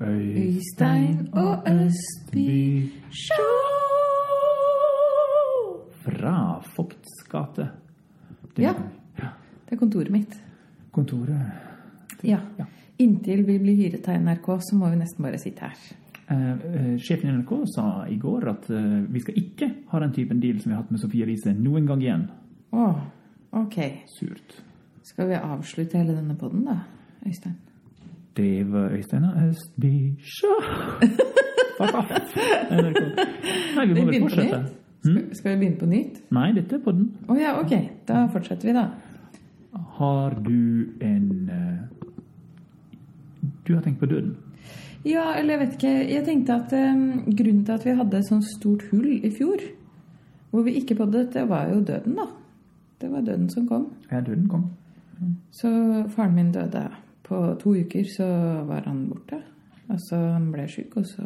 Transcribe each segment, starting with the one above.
Øystein og Østby Show! Fra Fogts gate. Ja. Det er kontoret mitt. Kontoret Ja. Ja. Inntil vi blir hyret av NRK, så må vi nesten bare sitte her. Eh, eh, sjefen i NRK sa i går at eh, vi skal ikke ha den typen deal som vi har hatt med Sofie Elise noen gang igjen. Å, ok. Surt. Skal vi avslutte hele denne podden, da, Øystein? Det var Øystein og Østby Show! Fuck off! Nei, vi må vel fortsette. nytt? Skal, vi begynne på nytt? Nei, dette er podden. Å ja, ok. Da fortsetter vi, da. Har du en eh, Du har tenkt på døden? Ja, eller jeg vet ikke. Jeg tenkte at um, grunnen til at vi hadde et sånt stort hull i fjor, hvor vi ikke poddet, det var jo døden, da. Det var døden som kom. Ja, døden kom. Så faren min døde. På to uker så var han borte. Altså, han ble syk, og så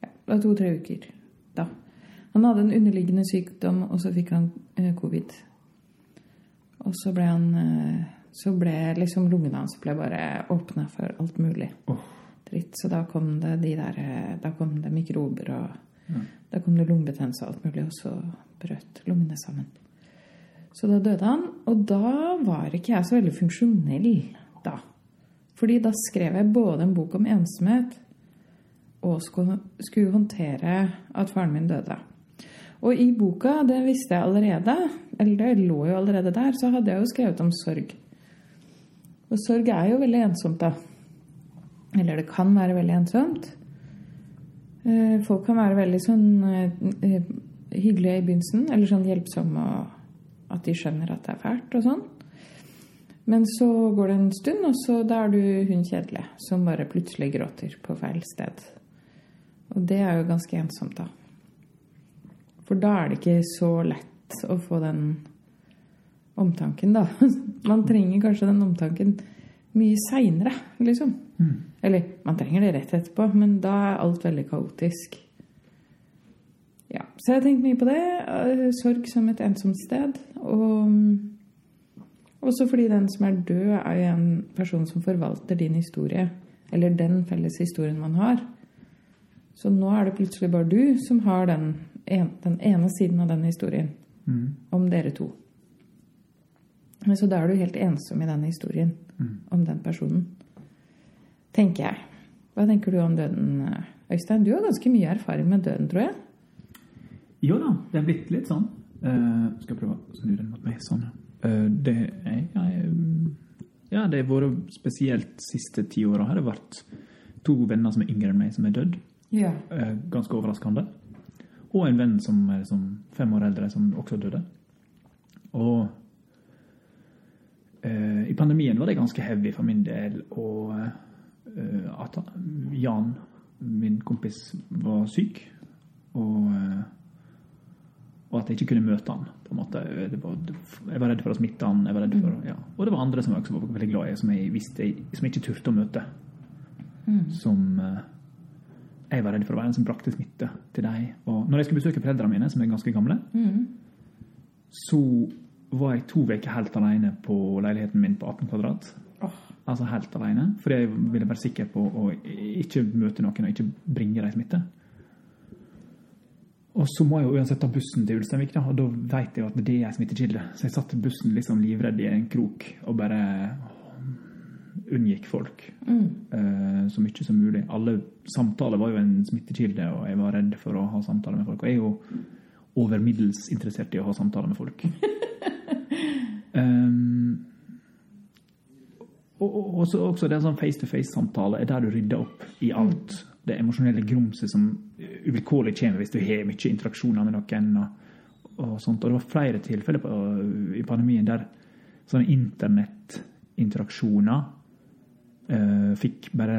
Ja, det var to-tre uker da. Han hadde en underliggende sykdom, og så fikk han eh, covid. Og så ble han eh, Så ble liksom lungene hans ble bare åpna for alt mulig oh. dritt. Så da kom det de der eh, Da kom det mikrober, og da kom det lungebetennelse og alt mulig, og så brøt lungene sammen. Så da døde han, og da var ikke jeg så veldig funksjonell. Fordi da skrev jeg både en bok om ensomhet og skulle, håndtere at faren min døde. Og i boka, det visste jeg allerede, eller det lå jo allerede der, så hadde jeg jo skrevet om sorg. Og sorg er jo veldig ensomt, da. Eller det kan være veldig ensomt. Eh, Folk kan være veldig sånn eh, eh, hyggelige i begynnelsen, eller sånn hjelpsomme og at de skjønner at det er fælt og sånn. Men så går det en stund, og så da er du hun kjedelige som bare plutselig gråter på feil sted. Og det er jo ganske ensomt, da. For da er det ikke så lett å få den omtanken, da. Man trenger kanskje den omtanken mye seinere, liksom. Eller man trenger det rett etterpå, men da er alt veldig kaotisk. Ja, Så jeg har tenkt mye på det. eh, Sorg som et ensomt sted. Og også fordi den som er død, er jo en person som forvalter din historie. Eller den felles historien man har. Så nå er det plutselig bare du som har den, en, den ene siden av den historien. Om dere to. Så da er du helt ensom i den historien om den personen. Tenker jeg. Hva tenker du om døden, Øystein? Du har ganske mye erfaring med døden, tror jeg. Jo da, det er blitt litt sånn. Uh, skal jeg prøve å snu den mot meg. Sånn. Eh, det er jeg, Ja, det har vært spesielt siste ti åra. Har det vært to venner som er yngre enn meg, som er dødd. Ja. Eh, ganske overraskende. Og en venn som er som fem år eldre, som også døde. Og eh, i pandemien var det ganske heavy for min del. Og eh, at Jan, min kompis, var syk. Og, eh, og at jeg ikke kunne møte han. på en måte. Jeg var redd for å smitte han. Jeg var redd for, ja. Og det var andre som jeg også var veldig glad i, som jeg visste som jeg ikke turte å møte. Som eh, jeg var redd for å være en som brakte smitte til dem. Og når jeg skulle besøke foreldrene mine, som er ganske gamle, så var jeg to uker helt alene på leiligheten min på 18 kvadrat. Altså helt alene, for jeg ville være sikker på å ikke møte noen og ikke bringe dem smitte. Og så må jeg jo uansett ta bussen til Ulsteinvik, da, og da vet jeg jo at det er ei smittekilde. Så jeg satt i bussen liksom livredd i en krok og bare unngikk folk eh, så mye som mulig. Alle samtaler var jo en smittekilde, og jeg var redd for å ha samtaler med folk. Og jeg er jo over middels interessert i å ha samtaler med folk. um, og, og også, også det er sånn face-to-face-samtale er der du rydder opp i alt. Det emosjonelle grumset som uvilkårlig kommer hvis du har mye interaksjoner med noen. Og, og sånt. Og det var flere tilfeller på, i pandemien der sånne internettinteraksjoner uh, fikk bare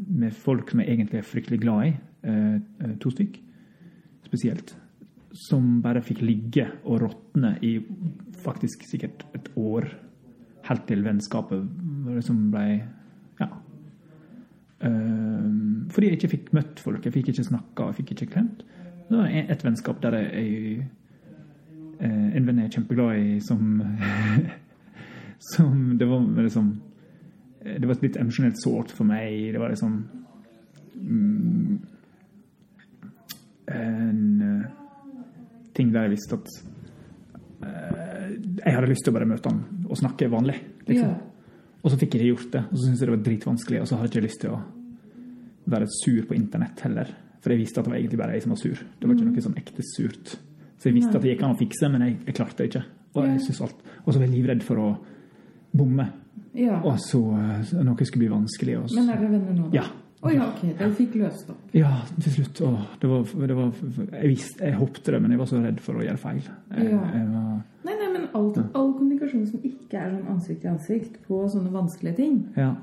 med folk som jeg egentlig er fryktelig glad i, eh, to stykk spesielt, som bare fikk ligge og råtne i faktisk sikkert et år, helt til vennskapet liksom ble fordi jeg ikke fikk møtt folk, jeg fikk ikke snakka, jeg fikk ikke klemt. Det var et vennskap der jeg, eh, En venn jeg er kjempeglad i, som Som Det var liksom Det var litt emosjonelt sårt for meg. Det var liksom mm, en eh, ting der jeg visste at eh, jeg hadde lyst til å bare møte han og snakke vanlig. Liksom. Ja. Og så fikk jeg ikke gjort det, og så syntes jeg det var dritvanskelig, og så hadde jeg ikke lyst til å være sur på internett heller. For jeg visste at det var egentlig bare jeg som var sur. Det var ikke noe sånn ekte surt. Så jeg visste at det gikk an å fikse, men jeg, jeg klarte det ikke. Og jeg synes alt. Og så var jeg livredd for å bomme. ja. Og så noe skulle bli vanskelig. Og så, Men er dere venner nå, da? Ja. Å ja, ok. Dere fikk løst opp. Ja, til slutt. Å, det var, det var, jeg visste, jeg håpte det, men jeg var så redd for å gjøre feil. Jeg, Ja. jeg var, Nei, nei, all kommunikasjon som ikke er sånn ansikt til ansikt på sånne vanskelige ting, ja.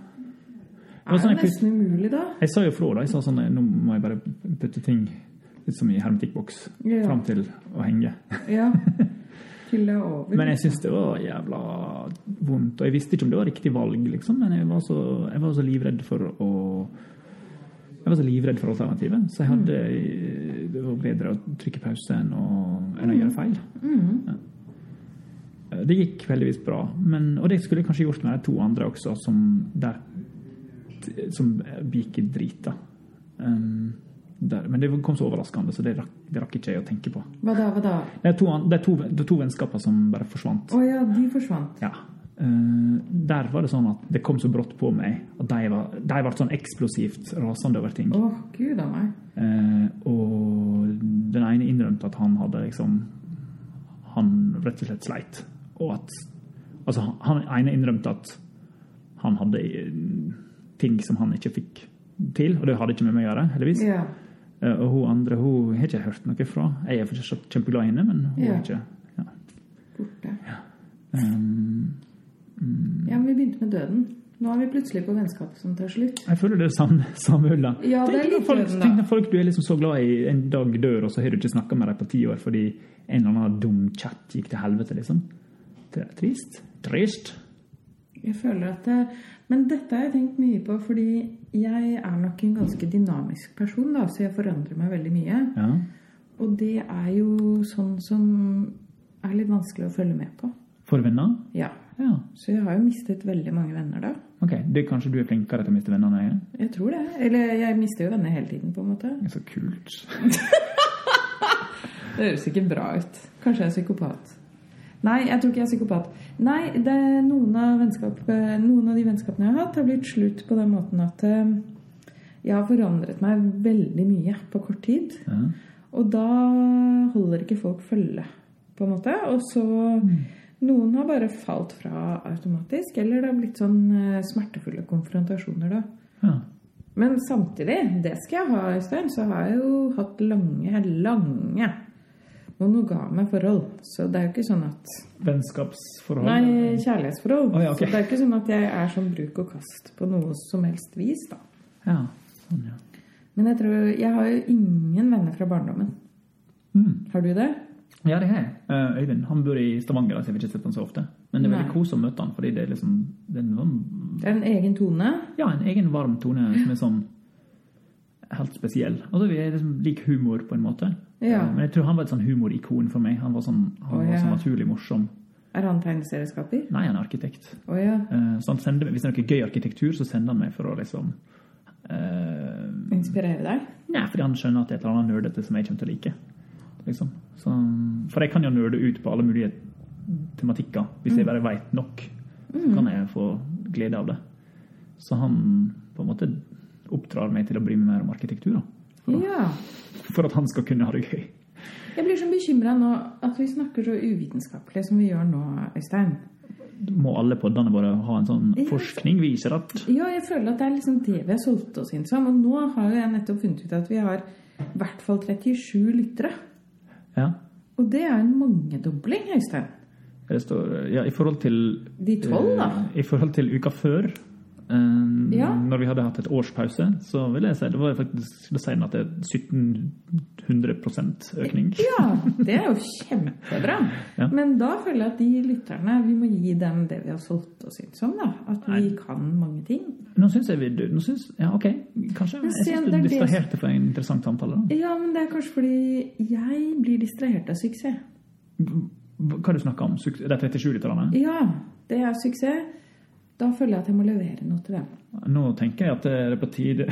er jo sånn nesten umulig da. Jeg sa jo fra, da. Jeg sa sånn Nå må jeg bare putte ting litt som i hermetikkboks Ja. fram til å henge. Ja. Til det er over. Men jeg syns det var jævla vondt. Og jeg visste ikke om det var riktig valg, liksom. Men jeg var så, jeg var så livredd for å Jeg var så livredd for alternativet, så jeg hadde Det var bedre å trykke pause enn å, enn å gjøre feil. Mm. Ja. Det gikk heldigvis bra, men, og det skulle jeg kanskje gjort med de to andre også, som, der, som gikk i drit. da. Um, der, men det kom så overraskende, så det rakk, det rakk ikke jeg å tenke på. Hva da, hva da? Det er to, det er to, det er to vennskaper som bare forsvant. Å ja, de forsvant. Ja. Uh, der var det sånn at det kom så brått på meg at de, var, de ble sånn eksplosivt rasende over ting. Å, gud av meg. Uh, og den ene innrømte at han hadde liksom Han rett og slett sleit. Og at Altså, han ene innrømte at han hadde eh, ting som han ikke fikk til, og det hadde ikke med meg å gjøre, heldigvis. Ja. Eh, og hun andre hun har ikke hørt noe fra. Jeg er fortsatt kjempeglad i henne, men hun Ja. er ikke ja. Borte. Um, Ja, men vi begynte med døden. Nå er vi plutselig på vennskapet som tar slutt. Jeg føler det er samme, samme øla. Ja, Tenk når folk, da. tenk når folk du er liksom så glad i, en dag dør, og så har du ikke snakka med dem på ti år fordi en eller annen dum chat gikk til helvete, liksom. Trist. Trist. Jeg føler at det, Men dette har jeg tenkt mye på, fordi jeg er nok en ganske dynamisk person, da, så jeg forandrer meg veldig mye. Ja. Og det er jo sånn som er litt vanskelig å følge med på. For venner? Ja. Ja. Så jeg har jo mistet veldig mange venner da. Ok, det er Kanskje du er flinkere til å miste venner enn jeg er? Jeg tror det. Eller jeg mister jo venner hele tiden, på en måte. Det er så kult. Det høres ikke bra ut. Kanskje jeg er psykopat. Nei, jeg tror ikke jeg er psykopat. Nei, det noen, av noen av de vennskapene jeg har hatt, har blitt slutt på den måten at eh, jeg har forandret meg veldig mye på kort tid. Ja. Og da holder ikke folk følge, på en måte. Og så Noen har bare falt fra automatisk, eller det har blitt sånn eh, smertefulle konfrontasjoner, da. Ja. Men samtidig, det skal jeg ha, Øystein, så har jeg jo hatt lange, lange monogame forhold. Så det er jo ikke sånn at Vennskapsforhold? Nei, kjærlighetsforhold. Oh, ja, okay. Så det er ikke sånn at jeg er sånn bruk og kast på noe som helst vis, da. Ja. Sånn, ja. Men jeg tror Jeg har jo ingen venner fra barndommen. Mm. Har du det? Ja, det har jeg. Eh, Øyvind han bor i Stavanger, så jeg har ikke sett han så ofte. Men det er veldig kos å møte han, fordi det er liksom det er en, Det er en egen tone. ja, en egen varm tone som er sånn helt spesiell. Altså, Vi er liksom lik humor, på en måte. Ja. Eh, Men jeg tror han var et sånn humorikon for meg. Han var sånn, han Å, var sånn naturlig morsom. Er han tegneserieskaper? Nei, han er arkitekt. Oh, ja. Eh, Så han sender, Hvis det er noe gøy arkitektur, så sender han meg for å liksom uh, Inspirere deg? Nei, fordi han skjønner at det er et eller annet nerdete som jeg kommer til å like. Liksom. Så, for jeg kan jo nerde ut på alle mulige tematikker. Hvis jeg bare veit nok, så kan jeg få glede av det. Så han på en måte oppdrar meg til å bry meg mer om arkitektur. Da. Ja. for at han skal kunne ha det gøy. Jeg blir så bekymra nå at vi snakker så uvitenskapelig som vi gjør nå, Øystein. Må alle poddene våre ha en sånn forskning viser at Ja, jeg føler at det er liksom det vi har solgt oss inn som. Og nå har jo jeg nettopp funnet ut at vi har i hvert fall 37 lyttere. Ja. Og det er en mangedobling, Øystein. Det står ja, I forhold til De tolv, da. eh, I forhold til uka før, eh, Ja. når vi hadde hatt et års pause, så vil jeg si det var faktisk det sier at det er 1700% økning. Ja, det er jo kjempebra. Ja. Men da føler jeg at de lytterne, vi må gi dem det vi har solgt oss inn som. da. At vi kan mange ting. Nå syns jeg vi nå synes, Ja, OK. Kanskje. Men Jeg syns du distraherte det for en interessant samtale. da. Ja, men det er kanskje fordi jeg blir distrahert av suksess. Hva hva du snakker om? De 37 literne? Ja, det er suksess. Da føler jeg at jeg må levere noe til dem. Nå tenker jeg at det er på tide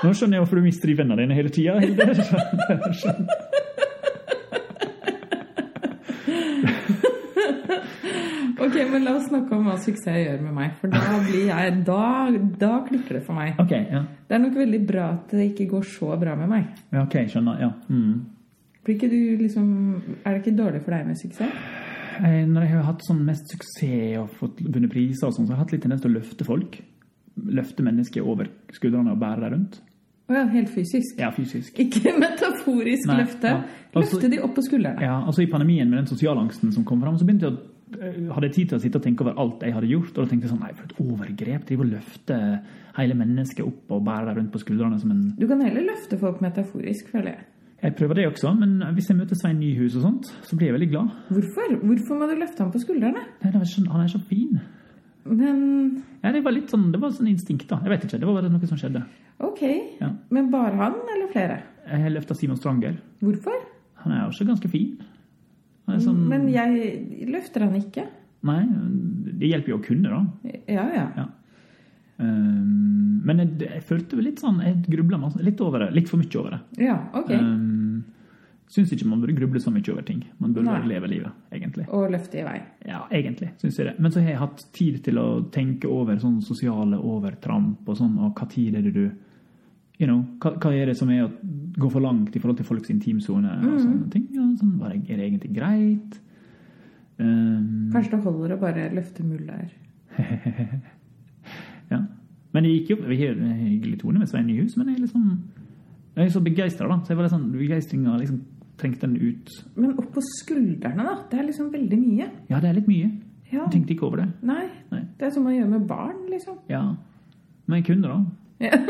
Nå skjønner jeg hvorfor du mister de vennene dine hele tida, Hilde. Ok, men la oss snakke om hva suksess gjør med meg. For da blir jeg Da, da klikker det for meg. Okay, ja. Det er nok veldig bra at det ikke går så bra med meg. ja. Ok, skjønner. Ja. Mm. Blir ikke du liksom Er det ikke dårlig for deg med suksess? Eh, Når jeg har hatt sånn mest suksess og fått vunnet priser, og sånn, så har jeg hatt litt tendens til å løfte folk. Løfte mennesker over skuldrene og bære dem rundt. Å ja, helt fysisk. Ja, fysisk. Ikke metaforisk Nei, løfte. ja. Altså- Løfte de opp på skuldrene. Ja, altså I pandemien med den sosialangsten som kom fram, så begynte jeg å eh, hadde jeg tid til å sitte og tenke over alt jeg hadde gjort. Og da tenkte jeg sånn, nei, for et overgrep. Drive og løfte hele mennesket opp og bære det rundt på skuldrene som en Du kan heller løfte folk metaforisk, føler jeg. Jeg prøver det også, men hvis jeg møter Svein Nyhus og sånt, så blir jeg veldig glad. Hvorfor? Hvorfor må du løfte ham på skuldrene? Nei, er sånn, han er så fin. Men Ja, det var litt sånn, det var sånn instinkt, da. Jeg vet ikke, det var bare noe som skjedde. ok. Ja. Men bare han, eller flere? Jeg løfta Simon Stranger. Hvorfor? Han er også ganske fin. Han sånn, Men jeg løfter han ikke. Nei, det hjelper jo å kunne, da. Ja, ja. Ja. Um, men jeg, jeg følte litt sånn Jeg grubla litt over det. Litt for mye over det. Ja, ok. Um, Syns ikke man burde gruble så mye over ting. Man burde Nei. bare leve livet, egentlig. Og løfte i vei. Ja, egentlig, syns jeg det. Men så har jeg hatt tid til å tenke over sånn sosiale overtramp og sånn, og hva tid er det du you know, hva, hva er det som er å gå for langt i forhold til folks intimsone og Mm. sånne ting? Ja, sånn, er det egentlig greit? Um, Kanskje det holder å bare løfte muller. Ja. Men det gikk jo Vi har en hyggelig tone med Svein Nyhus, men jeg er liksom Jeg er så begeistra, da. Så jeg var litt sånn begeistringa liksom trengte den ut. Men opp på skuldrene, da. Det er liksom veldig mye. Ja, det er litt mye. Ja. Jeg tenkte ikke over det. Nei. Nei. Det er som man gjør med barn, liksom. Ja. Men jeg kunne, da. Ja.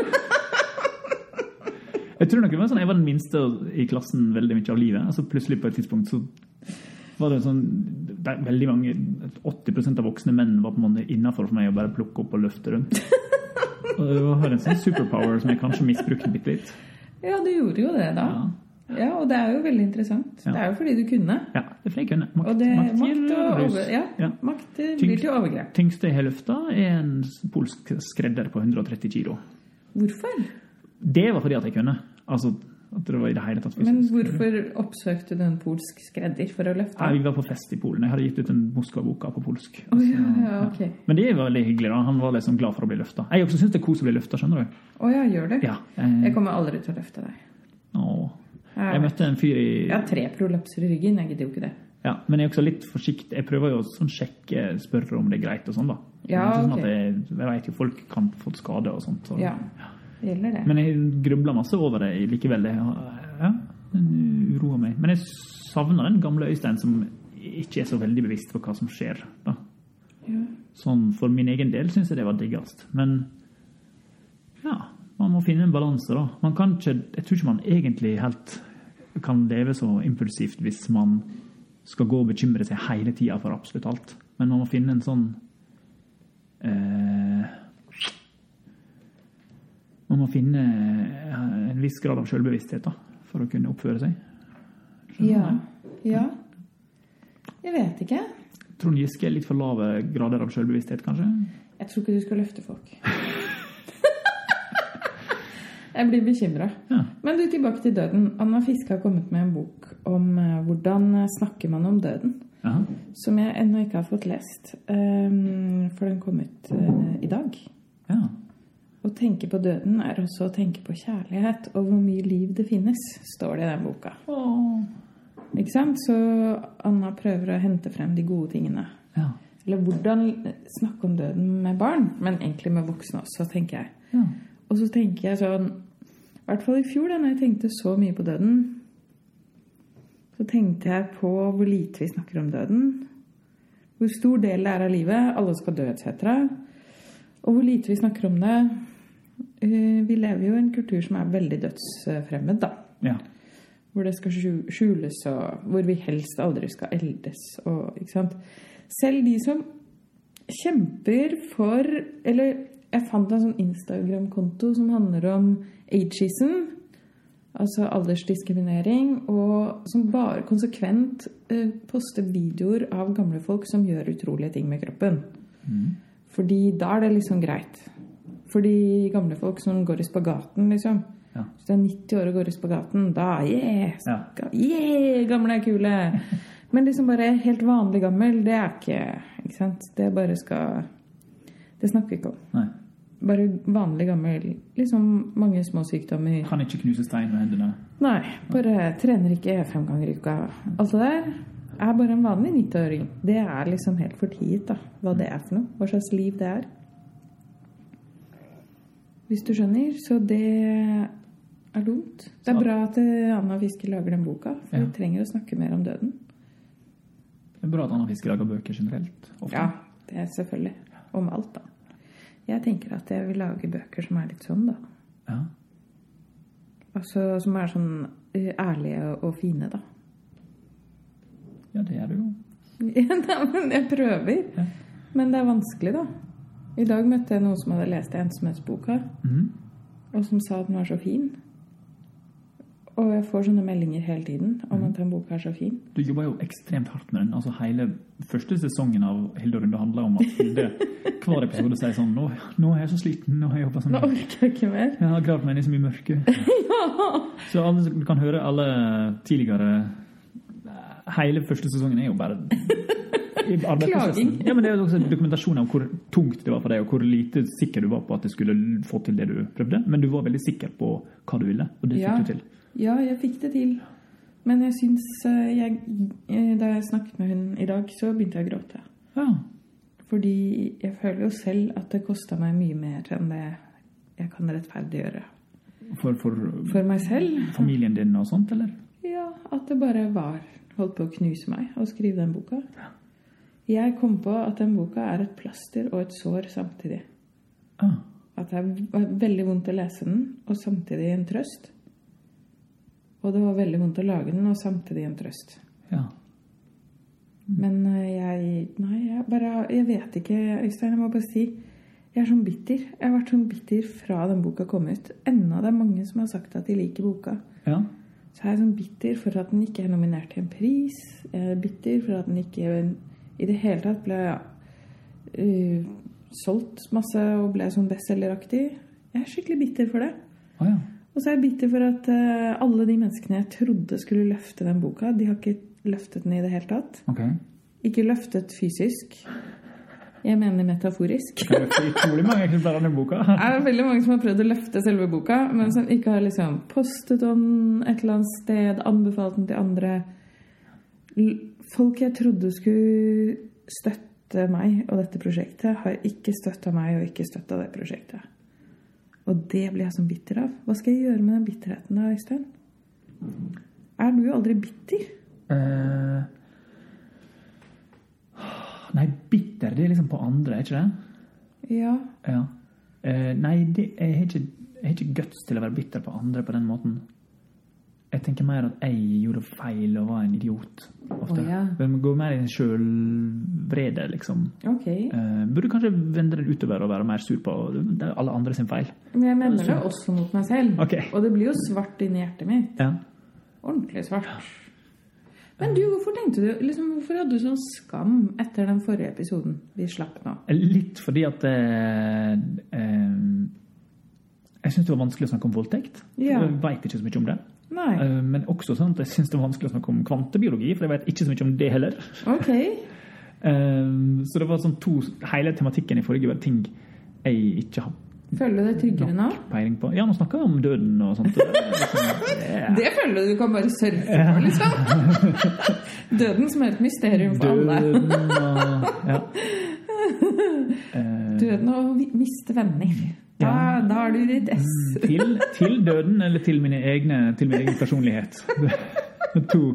Jeg tror nok det var sånn, jeg var den minste i klassen veldig mye av livet. Altså Plutselig på et tidspunkt så var det sånn det Veldig mange 80% av voksne menn var på en måte innafor for meg å bare plukke opp og løfte rundt. Og det var en sånn superpower som jeg kanskje misbrukte bitte litt. ja, du gjorde jo det da. Ja. Ja, og det er jo veldig interessant. Ja. Det er jo fordi du kunne. ja, det er fordi jeg kunne. Makt, Og det, makt makt og over, ja, Ja. makt eh, blir til overgrep. Tyngste løfta, er en polsk skredder på 130 kilo. Hvorfor? Det var fordi at jeg kunne. Altså at det var i det hele tatt Men hvorfor oppsøkte du en polsk skredder for å løfte? Nei, vi var på fest i Polen. Jeg hadde gitt ut en Moskva-boka på polsk. Å, ja, ja, ok. Men det var veldig hyggelig. da. Han var liksom glad for å bli løfta. Jeg også syns det er kos å bli løfta, skjønner du. Å ja, gjør du? Ja. Jeg Jeg, kommer aldri til å løfte deg. å. Jeg, møtte en fyr i jeg har tre prolapser i ryggen. Jeg gidder jo ikke det. Ja, Men jeg er også litt forsiktig. Jeg prøver jo å sånn sjekke, spørre om det er greit og sånn, da. Ja, sånn ok. at jeg, jeg vet jo folk kan få skade og sånt. Så. Ja, gjelder det. Men jeg grubler masse over det likevel. Ja, den uroer meg. Men jeg savner den gamle Øystein som ikke er så veldig bevisst på hva som skjer. da. Ja. Sånn For min egen del syns jeg det var diggest. Men ja, man må finne en balanse, da. Man kan ikke, jeg tror ikke man egentlig helt kan leve så impulsivt hvis man skal gå og bekymre seg hele tida for absolutt alt. Men man må finne en sånn eh, Man må finne eh, en viss grad av selvbevissthet da, for å kunne oppføre seg. Ja. ja. Jeg vet ikke. Trond Giske er litt for lave grader av selvbevissthet, kanskje? Jeg tror ikke du skal løfte folk. Jeg blir bekymra. Ja. Men du, tilbake til døden. Anna Fiske har kommet med en bok om eh, hvordan snakker man om døden. Jaha. Som jeg ennå ikke har fått lest. Um, for den kom ut uh, i dag. ja. Å tenke på døden er også å tenke på kjærlighet og hvor mye liv det finnes, står det i den boka. Åh. Ikke sant? Så Anna prøver å hente frem de gode tingene. Ja. Eller hvordan snakke om døden med barn, men egentlig med voksne også, tenker jeg. ja. Og så tenker jeg sånn I hvert fall i fjor, da når jeg tenkte så mye på døden, så tenkte jeg på hvor lite vi snakker om døden. Hvor stor del det er av livet. Alle skal dø, etc. Og hvor lite vi snakker om det. Eh, Vi lever jo i en kultur som er veldig dødsfremmed, da. ja. Hvor det skal skjules, og hvor vi helst aldri skal eldes. Og? Selv de som kjemper for Eller jeg fant en sånn Instagram-konto som handler om ageism. Altså aldersdiskriminering. Og som bare konsekvent eh, poster videoer av gamle folk som gjør utrolige ting med kroppen. Fordi da er det liksom greit. Fordi gamle folk som går i spagaten, liksom. Ja. Hvis du er 90 år og går i spagaten, da yeah! Ja. yeah gamle er kule! Men liksom bare helt vanlig gammel, det er ikke Ikke sant? Det bare skal Det snakker vi ikke om. Nei. Bare vanlig gammel. Liksom mange små sykdommer. Kan ikke knuse stein med hendene. Nei, bare trener ikke fem ganger i uka. Alt det der er bare en vanlig 90-åring. Det er liksom helt fortiet, da. Hva det er for noe. Hva slags liv det er. Hvis du skjønner. Så det er dumt. Det er bra at eh, Anna Fiske lager den boka, for Ja. vi trenger å snakke mer om døden. Det er bra at Anna Fiske lager bøker generelt. Ofte. Ja, det er selvfølgelig. Om alt, da. Jeg tenker at jeg vil lage bøker som er litt sånn, da. Ja. Altså som er sånn eh, ærlige og fine, da. ja, det er du jo. Ja, men jeg prøver. Ja. Men det er vanskelig, da. I dag møtte jeg noen som hadde lest ensomhetsboka, mm. og som sa at den var så fin. Og jeg får sånne meldinger hele tiden om at den boka er så fin. Du jobber jo ekstremt hardt med den. Altså Hele første sesongen av Hilde og Runde handler om at Hilde hver episode sier sånn Nå, nå er jeg så sliten. Nå har jeg jobbet sånn. Nå orker jeg ikke mer. Jeg har gravd meg i så mye mørke. Så alle, du kan høre alle tidligere Hele første sesongen er jo bare. Klaging. Ja, men det er jo også en dokumentasjon av hvor tungt det var for deg, og hvor lite sikker du var på at det skulle få til det du prøvde. Men du var veldig sikker på hva du ville, og det fikk Ja. du til. Ja, jeg fikk det til. Men jeg syns eh, jeg, eh, Da jeg snakket med hun i dag, så begynte jeg å gråte. Ja. Fordi jeg føler jo selv at det kosta meg mye mer enn det jeg kan rettferdiggjøre. For, for, For meg selv familien din og sånt, eller? Ja, at det bare var holdt på å knuse meg å skrive den boka. Jeg kom på at den boka er et plaster og et sår samtidig. Ah. At det var veldig vondt å lese den, og samtidig en trøst. Og det var veldig vondt å lage den, og samtidig en trøst. Ja. Men eh, jeg Nei, jeg bare Jeg vet ikke, Øystein. Jeg må bare si jeg er sånn bitter. Jeg har vært sånn bitter fra den boka kom ut. Enda det er mange som har sagt at de liker boka. ja. Så er jeg sånn bitter for at den ikke er nominert til en pris. Jeg er bitter for at den ikke i det hele tatt ble uh, solgt masse og ble sånn bestselgeraktig. Jeg er skikkelig bitter for det. Å ja. Og så er jeg bitter for at eh, alle de menneskene jeg trodde skulle løfte den boka, de har ikke løftet den i det hele tatt. Okay. Ikke løftet fysisk. Jeg mener metaforisk. Det er utrolig mange eksemplarer av den boka. Det er veldig mange som har prøvd å løfte selve boka, men som ikke har liksom postet den et eller annet sted, anbefalt den til andre. Folk jeg trodde skulle støtte meg og dette prosjektet, har ikke støtta meg og ikke støtta det prosjektet. Og det blir jeg sånn bitter av. Hva skal jeg gjøre med den bitterheten da, Øystein? Er du aldri bitter? Uh, nei, bitter, det er liksom på andre, er ikke det? Ja. Ja. Uh, nei, det, jeg, har ikke, ikke guts til å være bitter på andre på den måten. Jeg tenker mer at jeg gjorde feil og var en idiot. Ofte. Oh, ja. Men går mer i en sjølvrede, liksom. Ok. Uh, burde kanskje vende den utover og være mer sur på det er alle andre sin feil. Men jeg mener det også mot meg selv. Okay. Og det blir jo svart inni hjertet mitt. Ja. Ordentlig svart. Men du, hvorfor tenkte du liksom, Hvorfor hadde du sånn skam etter den forrige episoden vi slapp nå? Litt fordi at eh, eh, Jeg syns det var vanskelig å snakke om voldtekt. Ja. Jeg veit ikke så mye om det. Nei. Eh, men også sånn at jeg syns det var vanskelig å snakke om kvantebiologi, for jeg vet ikke så mye om det heller. Ok. Eh, så det var sånn to Hele tematikken i forrige var ting jeg ikke har Føler du deg tryggere nå? peiling på. Ja, nå snakker jeg om døden og sånt. Det er liksom, er- føler du du kan bare surfe på, liksom. Døden som er et mysterium for alle. Døden og Ja. Eh, Døden og miste venner. Da, Ja. da er du i ditt ess. til, til døden eller til, egne, til min egen personlighet. to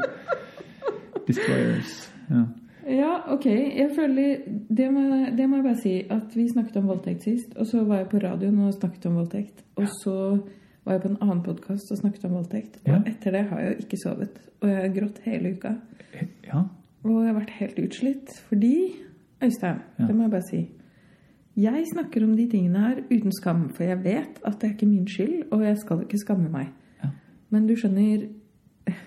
destroyers. Ja. Ja, ok. Jeg føler det må, det må jeg bare si. At vi snakket om voldtekt sist. Og så var jeg på radioen og snakket om voldtekt. Og så var jeg på en annen podkast og snakket om voldtekt. Og Ja. etter det har jeg jo ikke sovet. Og jeg har grått hele uka. ja. Og jeg har vært helt utslitt. Fordi Øystein, Ja. det må jeg bare si. Jeg snakker om de tingene her uten skam, for jeg vet at det er ikke min skyld, og jeg skal ikke skamme meg. Ja. Men du skjønner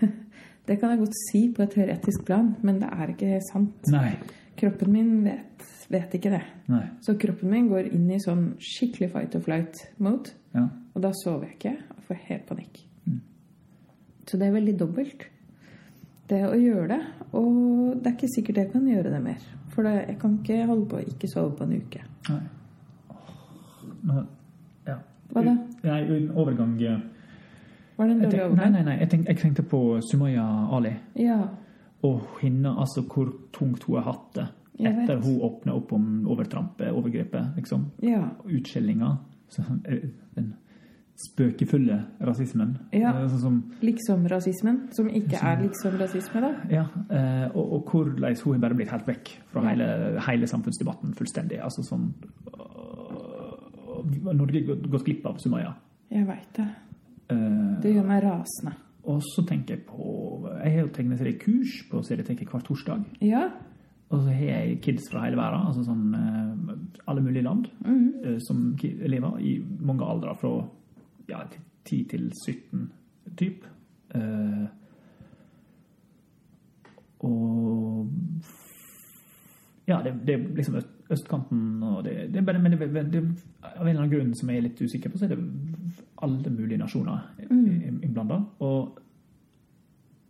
Det kan jeg godt si på et teoretisk plan, men det er ikke sant. Nei. Kroppen min vet vet ikke det. Nei. Så kroppen min går inn i sånn skikkelig fight or flight-mode. Ja. Og da sover jeg ikke og får helt panikk. Så det er veldig dobbelt, det å gjøre det. Og det er ikke sikkert jeg kan gjøre det mer. For jeg kan ikke holde på å ikke sove på en uke. Nei. Men, ja. Hva da? Nei, en overgang eh, Var det en dårlig overgang? Nei, nei, nei. Jeg, tenk, jeg tenkte på Sumaya Ali. Ja. Og henne, altså hvor tungt hun har hatt det etter vet. hun åpna opp om overtrampet, overgrepet, liksom. Ja. Utskjellinga. Så, eh, Den spøkefulle rasismen. Ja. Sånn som Liksom-rasismen, som ikke er liksom-rasisme, da. Ja, eh, og, og hvordan hun har bare blitt helt vekk fra Ja. hele, hele samfunnsdebatten fullstendig. Altså sånn øh, Norge har gått glipp av Sumaya. Jeg veit det. Eh, Det gjør meg rasende. og så tenker jeg på Jeg har jo tegneseriekurs på Serieteket hver torsdag. Ja. Og så har jeg kids fra hele verden, altså sånn eh, alle mulige land, eh, som elever i mange aldre, fra ja, 10 til 17 typ. Eh, og ja, det, det er liksom øst, østkanten og det, det er bare, Men det, det, det, av en eller annen grunn som jeg er litt usikker på, så er det alle mulige nasjoner Mm. innblanda. Og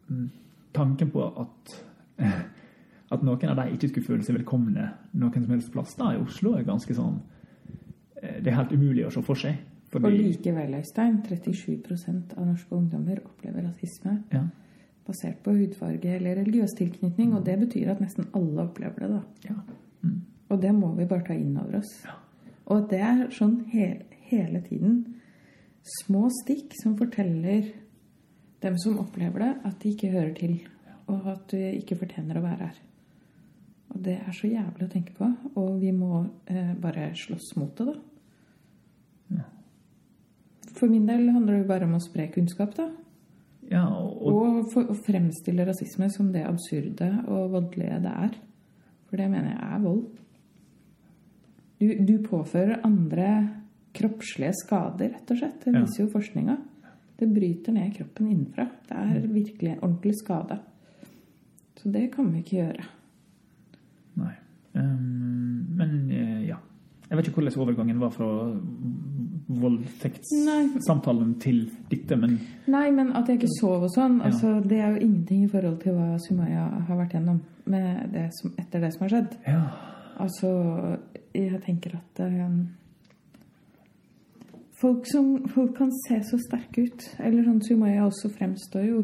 mm, tanken på at at noen av de ikke skulle føle seg velkomne noen som helst plass da i Oslo, er ganske sånn eh, Det er helt umulig å se for seg. Og likevel, Øystein, 37% av norske ungdommer opplever rasisme ja, basert på hudfarge eller religiøs tilknytning, og det betyr at nesten alle opplever det, da. ja. Mm. Og det må vi bare ta inn over oss. Og det er sånn hele, hele tiden små stikk som forteller dem som opplever det, at de ikke hører til, og at du ikke fortjener å være her. Og det er så jævlig å tenke på, og vi må eh, bare slåss mot det, da. Ja. For min del handler det jo bare om å spre kunnskap, da. ja og, og Og for, å fremstille rasisme som det absurde og voldelige det er. For det mener jeg er vold. Du, du påfører andre kroppslige skader, rett og slett. Det Ja. viser jo forskninga. Det bryter ned kroppen innenfra. Det er virkelig en ordentlig skade. Så det kan vi ikke gjøre. Nei. Um, men eh, ja. Jeg vet ikke hvordan overgangen var fra voldtektssamtalen til dette, men Nei, men at jeg ikke sov og sånn, Ja. altså, det er jo ingenting i forhold til hva Sumaya har vært gjennom med det som, etter det som har skjedd. ja. Altså, jeg tenker at eh, folk, som, folk kan se så sterke ut. Eller sånn Sumaya også fremstår jo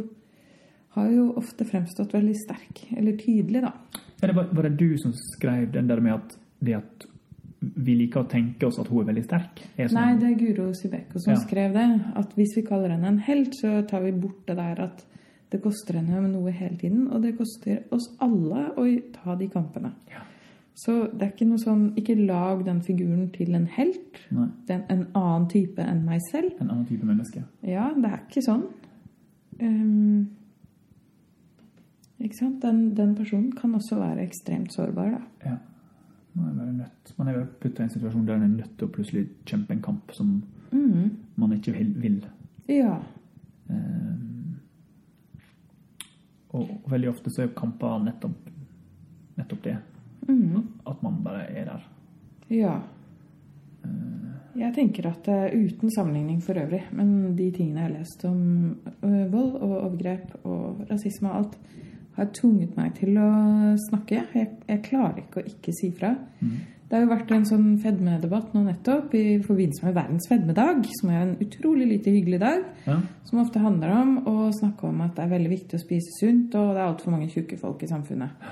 Har jo ofte fremstått veldig sterk. Eller tydelig, da. Ja, det var, var det du som skrev den der med at det at vi liker å tenke oss at hun er veldig sterk? Er sånn, Nei, det er Guro Sibeko som Ja. skrev det. At hvis vi kaller henne en helt, så tar vi bort det der at det koster henne noe hele tiden. Og det koster oss alle å ta de kampene. Ja. Så det er ikke noe sånn Ikke lag den figuren til en helt. Nei, Den, en annen type enn meg selv. en annen type menneske. Ja, det er ikke sånn. Um, ikke sant? Den, den personen kan også være ekstremt sårbar, da. Ja. Man er nødt. Man er putta i en situasjon der man er nødt til å plutselig kjempe en kamp som mm. man ikke vil. Ja. Um, og, og veldig ofte så er kamper nettopp, nettopp det. Mm. At man bare er der. Ja. Jeg tenker at eh, uten sammenligning for øvrig, men de tingene jeg har lest om vold og overgrep og rasisme og alt, har tvunget meg til å snakke. Jeg, jeg klarer ikke å ikke si fra. Det har jo vært en sånn fedmedebatt nå nettopp i forbindelse med verdens fedmedag, som er en utrolig lite hyggelig dag. Ja. Som ofte handler om å snakke om at det er veldig viktig å spise sunt, og det er altfor mange tjukke folk i samfunnet.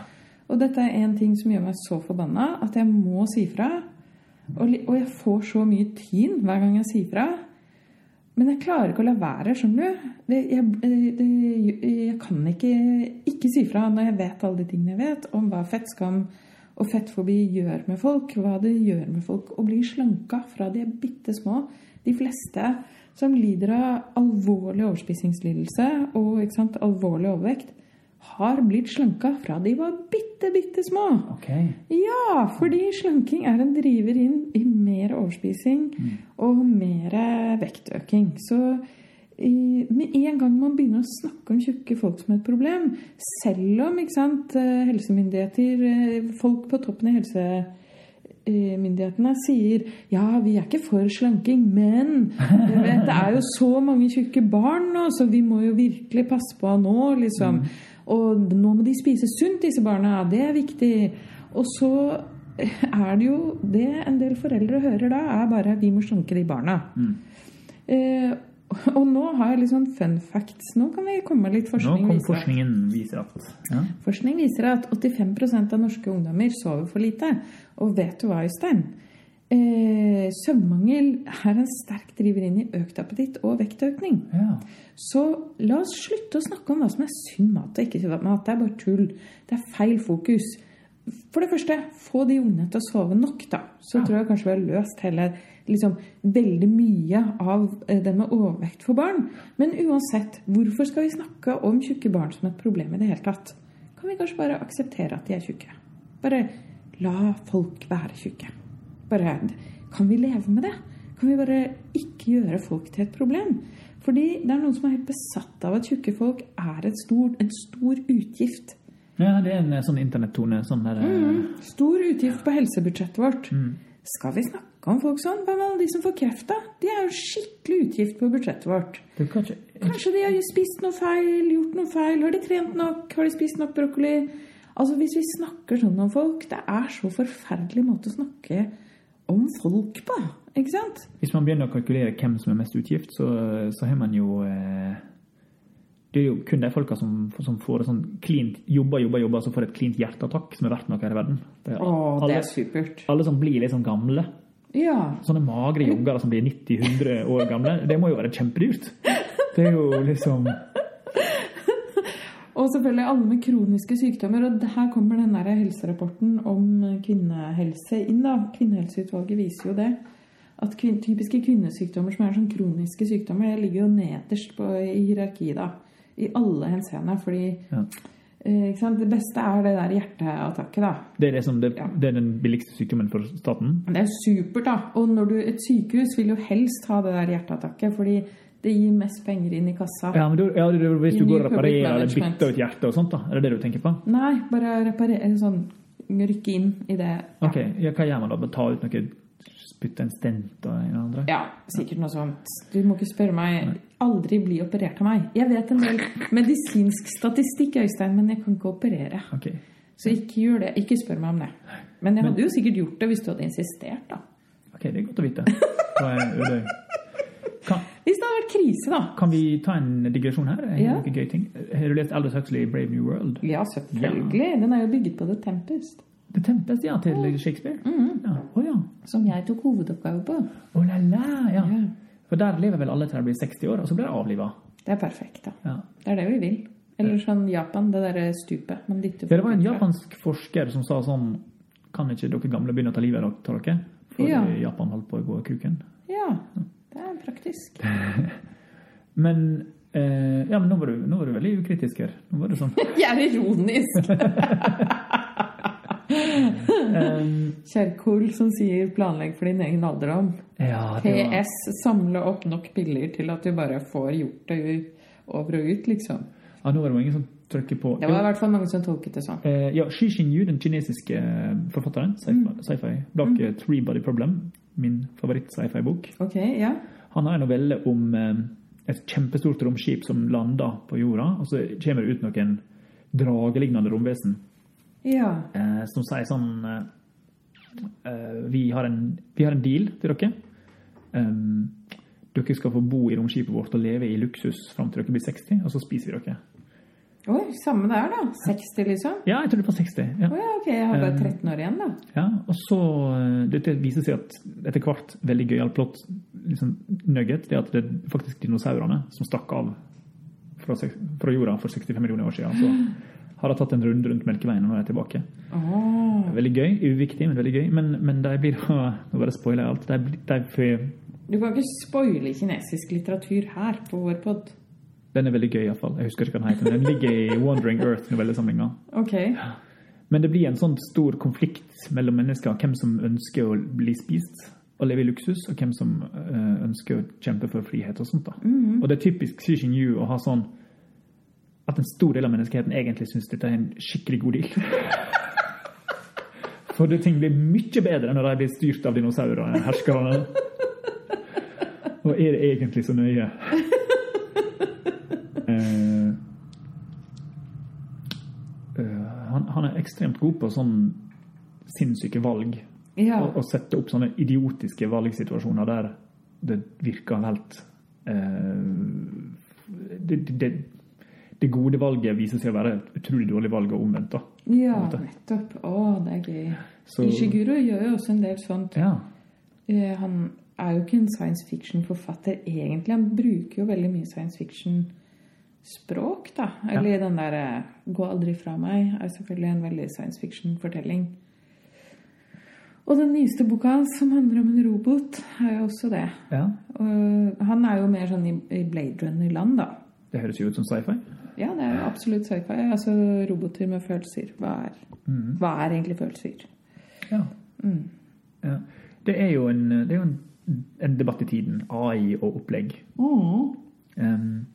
Og dette er en ting som gjør meg så forbanna at jeg må si fra. Og, og jeg får så mye tyn hver gang jeg sier fra. Men jeg klarer ikke å la være, skjønner du. Det, jeg, det, jeg kan ikke ikke si fra når jeg vet alle de tingene jeg vet om hva fettskam og fettfobi gjør med folk. Hva det gjør med folk å bli slanka fra de er bitte små. De fleste som lider av alvorlig overspisingslidelse og sant, alvorlig overvekt, har blitt slanka fra de var bitte, bitte små. Okay. Ja, fordi slanking er en driver inn i mer overspising og mer vektøking. Så i, med en gang man begynner å snakke om tjukke folk som et problem, selv om sant, eh, helsemyndigheter, eh, folk på toppen i helsemyndighetene myndighetene sier ja, vi er ikke for slanking, men vet, det er jo så mange tjukke barn nå, så vi må jo virkelig passe på nå, liksom. Og nå må de spise sunt, disse barna. Det er viktig. Og så er det jo Det en del foreldre hører da, er bare vi må slanke de barna. Eh, og nå har jeg litt sånn fun facts. Nå kan vi komme litt litt Nå forskning. kom at- forskningen viser at ja. Forskning viser at 85% av norske ungdommer sover for lite. Og vet du hva, Øystein? Eh, søvnmangel er en sterk driver inn i økt appetitt og vektøkning. ja. Så la oss slutte å snakke om hva som er sunn mat og ikke sunn mat. Det er bare tull. Det er feil fokus. For det første, få de ungene til å sove nok, da. Så Ja. tror jeg kanskje vi har løst heller liksom, veldig mye av eh, det med overvekt for barn. Men uansett, hvorfor skal vi snakke om tjukke barn som et problem i det hele tatt? Kan vi kanskje bare akseptere at de er tjukke? Bare la folk være tjukke. Bare, kan vi leve med det? Kan vi bare ikke gjøre folk til et problem? Fordi det er noen som er helt besatt av at tjukke folk er et stor, en stor utgift. ja, det er en eh, sånn internettone. Sånn der, eh, Stor utgift på helsebudsjettet vårt. Skal vi snakke om folk sånn? Hva med alle de som får kreft, da? De er jo skikkelig utgift på budsjettet vårt. Du kan ikke Kanskje de har spist noe feil, gjort noe feil, har de trent nok, har de spist nok brokkoli? Altså Hvis vi snakker sånn om folk, det er så forferdelig måte å snakke om folk på. Ikke sant? Hvis man begynner å kalkulere hvem som er mest utgift, så, så har man jo eh, Det er jo kun de folka som, som får et sånn klint jobber, jobber, jobber, som får et klint hjerteattakk, som er verdt noe her i verden. Det er, Å, det er supert. alle som blir sånn gamle. Ja. Sånne magre joggere som blir 90-100 år gamle, det må jo være kjempedyrt. Det er jo liksom Og selvfølgelig alle med kroniske sykdommer. Og her kommer den der helserapporten om kvinnehelse inn. da. Kvinnehelseutvalget viser jo det. At kvin typiske kvinnesykdommer som er sånn kroniske sykdommer, det ligger jo nederst på, i hierarkiet. da. I alle henseender. Fordi Ja. eh, det beste er det der hjerteattakket, da. Det er, liksom det, Ja. det er den billigste sykdommen for staten. Det er supert, da. Og du, et sykehus vil jo helst ha det der hjerteattakket, fordi det gir mest penger inn i kassa. Ja, men du, ja, du, Hvis du går og reparerer eller bytter ut hjerte og sånt, da? Er det det du tenker på? Nei, bare reparere sånn Rykke inn i det. Ok, ja, Hva gjør man da? Ta ut noe, spytte en stent og en andre? Ja, sikkert noe sånt. Du må ikke spørre meg. Aldri bli operert av meg. Jeg vet en del medisinsk statistikk, Øystein, men jeg kan ikke operere. Okay. Så ikke gjør det. Ikke spør meg om det. Men jeg hadde jo sikkert gjort det hvis du hadde insistert, da. ok, det er godt å vite. Da er Udøy. Hvis det hadde vært krise, da. kan vi ta en digresjon her? En Ja. Gøy ting? Har du lest Aldous Huxley, 'Brave New World'? Ja, selvfølgelig. Den er jo bygget på The Tempest. The Tempest, ja, til Shakespeare? Ja. Oh, ja. Som jeg tok hovedoppgave på. Å la la, ja. Ja. For der lever vel alle til de blir 60 år, og så blir de avliva. Det er perfekt, da. Ja. Det er det vi vil. Eller sånn Japan, det derre stupet. Man dytter Ja, det var en japansk forsker som sa sånn Kan ikke dere gamle begynne å ta livet av dere? For Ja. Japan holdt på å gå i kuken. Ja, det er praktisk. Men eh, ja, men nå var, du, nå var du veldig ukritisk her. Nå var du sånn Jeg er ironisk! Kjerkol som sier 'planlegg for din egen alderdom'. Ja, det var PS samle opp nok piller til at du bare får gjort det over og ut, liksom. Ja, nå var det jo ingen som trykker på Det var i hvert fall mange som tolket det sånn. Eh, ja, Xi Xinyu, den kinesiske eh, forfatteren, sci-fi, sci-fi bak eh, Three Body Problem, min favoritt-sci-fi-bok. okay, ja. Han har en novelle om eh, et kjempestort romskip som lander på jorda, og så kommer det ut noen dragelignende romvesen Ja. eh, som sier sånn eh, vi, har en, vi har en deal til dere. Um, dere skal få bo i romskipet vårt og leve i luksus fram til dere blir 60, og så spiser vi dere. Oi, samme der, da. 60, liksom. Ja, jeg tror det var 60. Ja. Oh, ja, ok. Jeg har bare Um, 13 år igjen, da. Ja, og så eh, Dette viser seg at etter hvert veldig gøyal plott liksom, nugget, det er at det er faktisk dinosaurene som stakk av fra, fra jorda for 65 millioner år siden. Så har de tatt en runde rundt Melkeveien, og nå er de tilbake. Oh. Veldig gøy. Uviktig, men veldig gøy. Men, men de blir da Nå bare spoiler jeg alt. De, de, de, Du kan ikke spoile kinesisk litteratur her på vår pod. Den er veldig gøy, iallfall. Jeg husker ikke hva den heter. Den ligger i Wandering Earth-novellesamlinga. Ok. Men det blir en sånn stor konflikt mellom mennesker. Hvem som ønsker å bli spist og leve i luksus, og hvem som eh, ønsker å kjempe for frihet og sånt. da. Og det er typisk Xi Jinyu å ha sånn at en stor del av menneskeheten egentlig syns dette er en skikkelig god deal. For det, ting blir mye bedre når de blir styrt av dinosaurer, herskerne. Og er det egentlig så nøye? Eh, eh, han, er ekstremt god på sånn sinnssyke valg. Ja. Og, og sette opp sånne idiotiske valgsituasjoner der det virker helt eh, det, det, det gode valget viser seg å være et utrolig dårlig valg og omvendt. da. ja, nettopp. Å, det er gøy. Så- Ishiguro gjør jo også en del sånt. Ja. Eh, Han er jo ikke en science fiction-forfatter egentlig. Han bruker jo veldig mye science fiction-språk, da. Eller den derre 'gå aldri fra meg' er selvfølgelig en veldig science fiction-fortelling. Og den nyeste boka hans, som handler om en robot, er jo også det. ja. Og han er jo mer sånn i Blade Runner-land, da. Det høres jo ut som sci-fi. Ja, det er jo absolutt sci-fi. Altså roboter med følelser. Hva er, hva er egentlig følelser? Ja. Mm. ja. Det er jo en, det er jo en, en debatt i tiden. AI og opplegg. Mm. Um,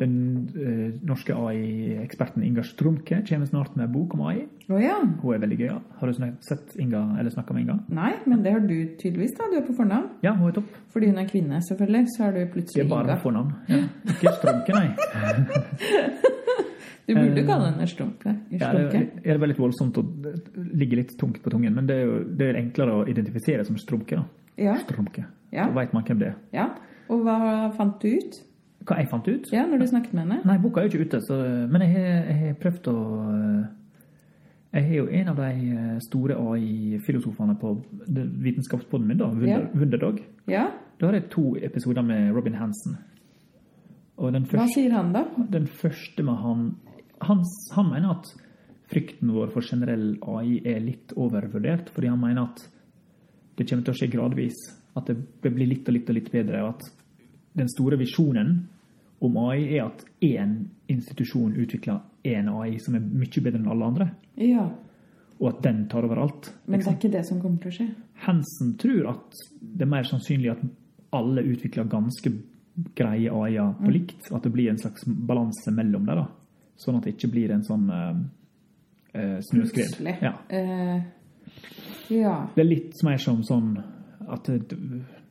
den eh, norske AI-eksperten Inga Strumke kommer snart med bok om AI. Oh, ja. Hun er veldig gøy Har du sett Inga, eller snakka med Inga? Nei, men det har du tydeligvis, da. Du er på fornavn. Ja, hun er topp. Fordi hun er kvinne, selvfølgelig, så er du plutselig Inga. Det er bare Inga. fornavn. Ja. Ikke Strumke, nei. Du burde kalle henne Strumke. Ja, det Strumke. er det vel litt voldsomt å ligge litt tungt på tungen, men det er jo det er enklere å identifisere som Strumke. da. Ja. Strumke. Ja. Da veit man hvem det er. ja. Og hva fant du ut? Hva jeg fant ut? Ja, når du snakket med henne? Nei, boka er jo ikke ute, så, men jeg har, prøvd å Jeg har jo en av de eh, store AI-filosofene på vitenskapspodden min, da, Wunderdog. Ja. Ja. Da har jeg to episoder med Robin Hansen. Den Hva sier han, da? den første med han, han Han mener at frykten vår for generell AI er litt overvurdert, fordi han mener at det kommer til å skje gradvis. At det blir litt og litt og litt bedre. og at den store visjonen om AI er at én institusjon utvikler én AI som er mye bedre enn alle andre, Ja. og at den tar over alt. Men det er ikke det som kommer til å skje. Hansen tror at det er mer sannsynlig at alle utvikler ganske greie AI-er Mm. på likt, og at det blir en slags balanse mellom dem. Sånn at det ikke blir en sånn uh, snøskred. Plutselig. Ja. Uh, ja. Det er litt mer som sånn at det,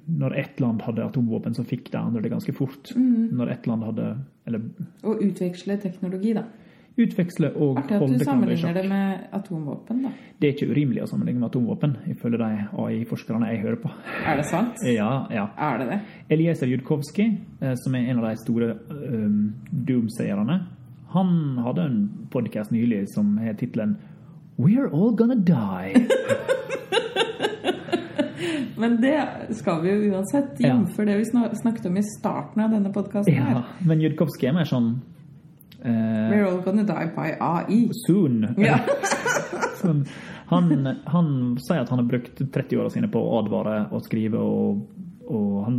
når ett land hadde atomvåpen, så fikk det andre det ganske fort. Mm. Når ett land hadde Eller Og utveksle teknologi, da. utveksle og Artig at du sammenligner det med atomvåpen, da. Det er ikke urimelig å sammenligne med atomvåpen, ifølge de AI-forskerne jeg hører på. Er det sant? Ja, ja. Er det det? Eliezer Judkowski, eh, som er en av de store um, doomsayerne, han hadde en podcast nylig som har tittelen We're all gonna die. Men det skal vi jo uansett, jf. det vi snakket om i starten av denne podkasten ja, her. men Judkowski er sånn uh, We're all gonna die by AI. soon. Ja. Sånn, han, han sier at han har brukt 30 åra sine på å advare og skrive, og, og han